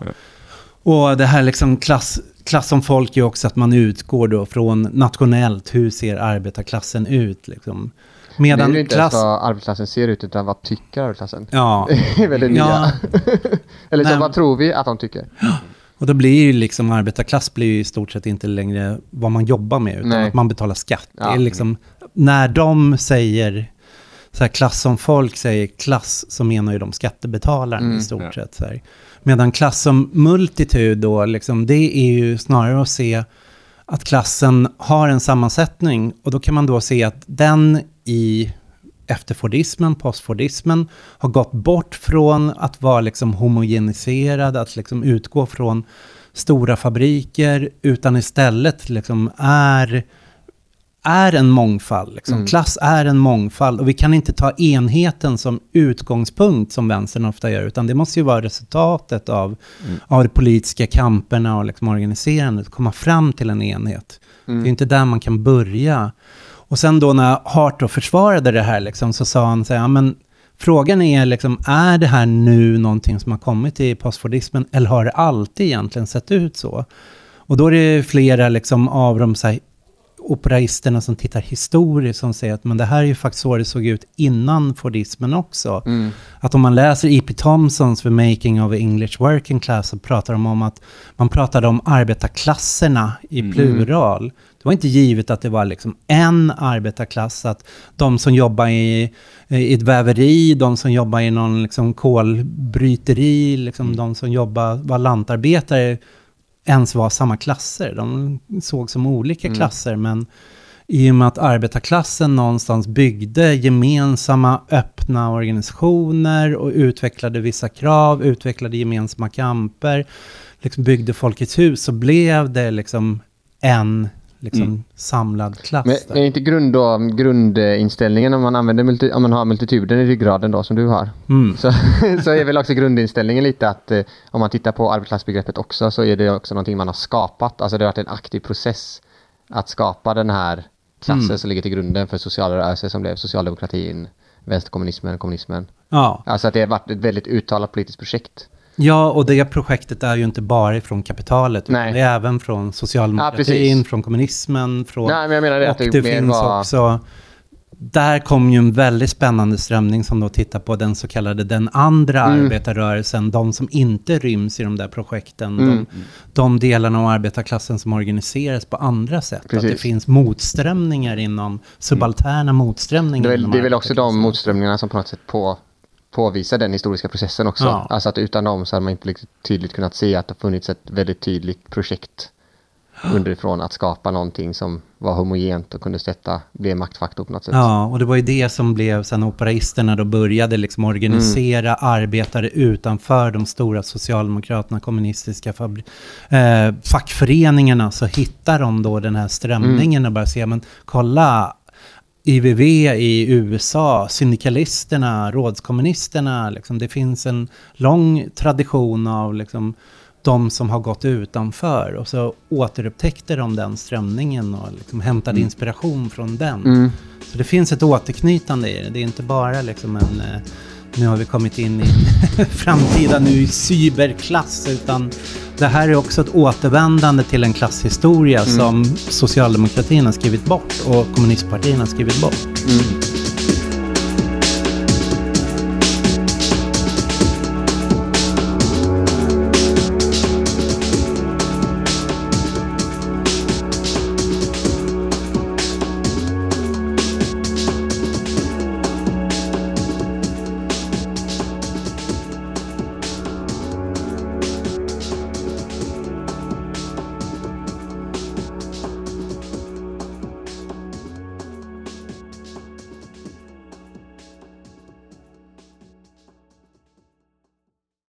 Speaker 4: Och det här liksom klass, klass som folk är också att man utgår då från nationellt, hur ser arbetarklassen ut liksom.
Speaker 2: Det är
Speaker 4: Medan
Speaker 2: ju inte
Speaker 4: klass...
Speaker 2: ens vad arbetsklassen ser ut utan vad tycker arbetsklassen?
Speaker 4: Ja,
Speaker 2: Det är väl det nya.
Speaker 4: Ja.
Speaker 2: Eller så vad tror vi att de tycker?
Speaker 4: och då blir ju liksom arbetarklass blir ju i stort sett inte längre vad man jobbar med, utan
Speaker 2: Nej.
Speaker 4: att man betalar skatt. Det
Speaker 2: Ja.
Speaker 4: är liksom, när de säger, så här, klass som folk säger klass, så menar ju de skattebetalaren
Speaker 2: Mm,
Speaker 4: i stort
Speaker 3: ja.
Speaker 4: sett. Så här. Medan klass som multitud då, liksom, det är ju snarare att se att klassen har en sammansättning och då kan man då se att den i efterfordismen, postfordismen har gått bort från att vara liksom homogeniserad, att liksom utgå från stora fabriker, utan istället liksom är, är en mångfald. Liksom.
Speaker 2: Mm.
Speaker 4: Klass är en mångfald och vi kan inte ta enheten som utgångspunkt som vänstern ofta gör, utan det måste ju vara resultatet av, av de politiska kamperna och liksom organiserandet, komma fram till en enhet. Det är inte där man kan börja. Och sen då när Hart då försvarade det här liksom, så sa han så här, ja, men frågan är liksom, är det här nu någonting som har kommit i postfordismen eller har det alltid egentligen sett ut så? Och då är det flera liksom av de så här, operaisterna som tittar historiskt som säger att men det här är ju faktiskt så det såg ut innan fordismen också.
Speaker 2: Mm.
Speaker 4: Att om man läser E.P. Thompsons The Making of English Working Class så pratar de om att man pratade om arbetarklasserna i plural. Det var inte givet att det var liksom en arbetarklass, att de som jobbar i, i ett väveri, de som jobbar i någon liksom kolbryteri, liksom de som jobbar, var lantarbetare, ens var samma klasser. De såg som olika klasser, men i och med att arbetarklassen någonstans byggde gemensamma öppna organisationer och utvecklade vissa krav, utvecklade gemensamma kamper, liksom byggde Folkets hus, så blev det liksom en liksom samlad klass.
Speaker 2: Men
Speaker 4: där.
Speaker 2: är inte grund då, grundinställningen om man använder multi, om man har multituden i ryggraden då som du har?
Speaker 4: Mm.
Speaker 2: Så, så är väl också grundinställningen lite att eh, om man tittar på arbetsklassbegreppet också så är det också någonting man har skapat. Alltså det har varit en aktiv process att skapa den här klassen
Speaker 4: Mm.
Speaker 2: som ligger till grunden för socialrörelse som blev socialdemokratin, vänsterkommunismen, kommunismen.
Speaker 4: Ja.
Speaker 2: Alltså att det har varit ett väldigt uttalat politiskt projekt.
Speaker 4: Ja, och det projektet är ju inte bara från kapitalet, utan det är även från
Speaker 2: Ja,
Speaker 4: socialdemokratin,
Speaker 2: precis.
Speaker 4: från kommunismen, från...
Speaker 2: Nej men jag menar det
Speaker 4: och
Speaker 2: det,
Speaker 4: det finns
Speaker 2: var...
Speaker 4: också där kom ju en väldigt spännande strömning som då tittar på den så kallade den andra
Speaker 2: Mm.
Speaker 4: arbetarrörelsen, de som inte ryms i de där projekten,
Speaker 2: Mm.
Speaker 4: de, de delarna av arbetarklassen som organiseras på andra sätt. Att det
Speaker 2: Precis.
Speaker 4: finns motströmningar inom, subalterna motströmningar.
Speaker 2: Det är, väl, det är väl också de motströmningarna som på något sätt på, påvisar den historiska processen också.
Speaker 4: Ja.
Speaker 2: Alltså att utan dem så hade man inte tydligt kunnat se att det funnits ett väldigt tydligt projekt underifrån att skapa någonting som var homogent och kunde sätta, bli en maktfaktor på något sätt.
Speaker 4: Ja, och det var ju det som blev sen operaisterna då började liksom organisera arbetare utanför de stora socialdemokraterna, kommunistiska eh, fackföreningarna. Så hittar de då den här strömningen och börjar se, men kolla, IVV i USA, syndikalisterna, rådskommunisterna, liksom, det finns en lång tradition av liksom, de som har gått utanför. Och så återupptäckte de den strömningen och liksom hämtade inspiration från den.
Speaker 2: Mm.
Speaker 4: Så det finns ett återknytande i det. Det är inte bara liksom en... Nu har vi kommit in i framtida nu i cyberklass. Utan det här är också ett återvändande till en klasshistoria som socialdemokratin har skrivit bort och kommunistpartierna har skrivit bort.
Speaker 2: Mm.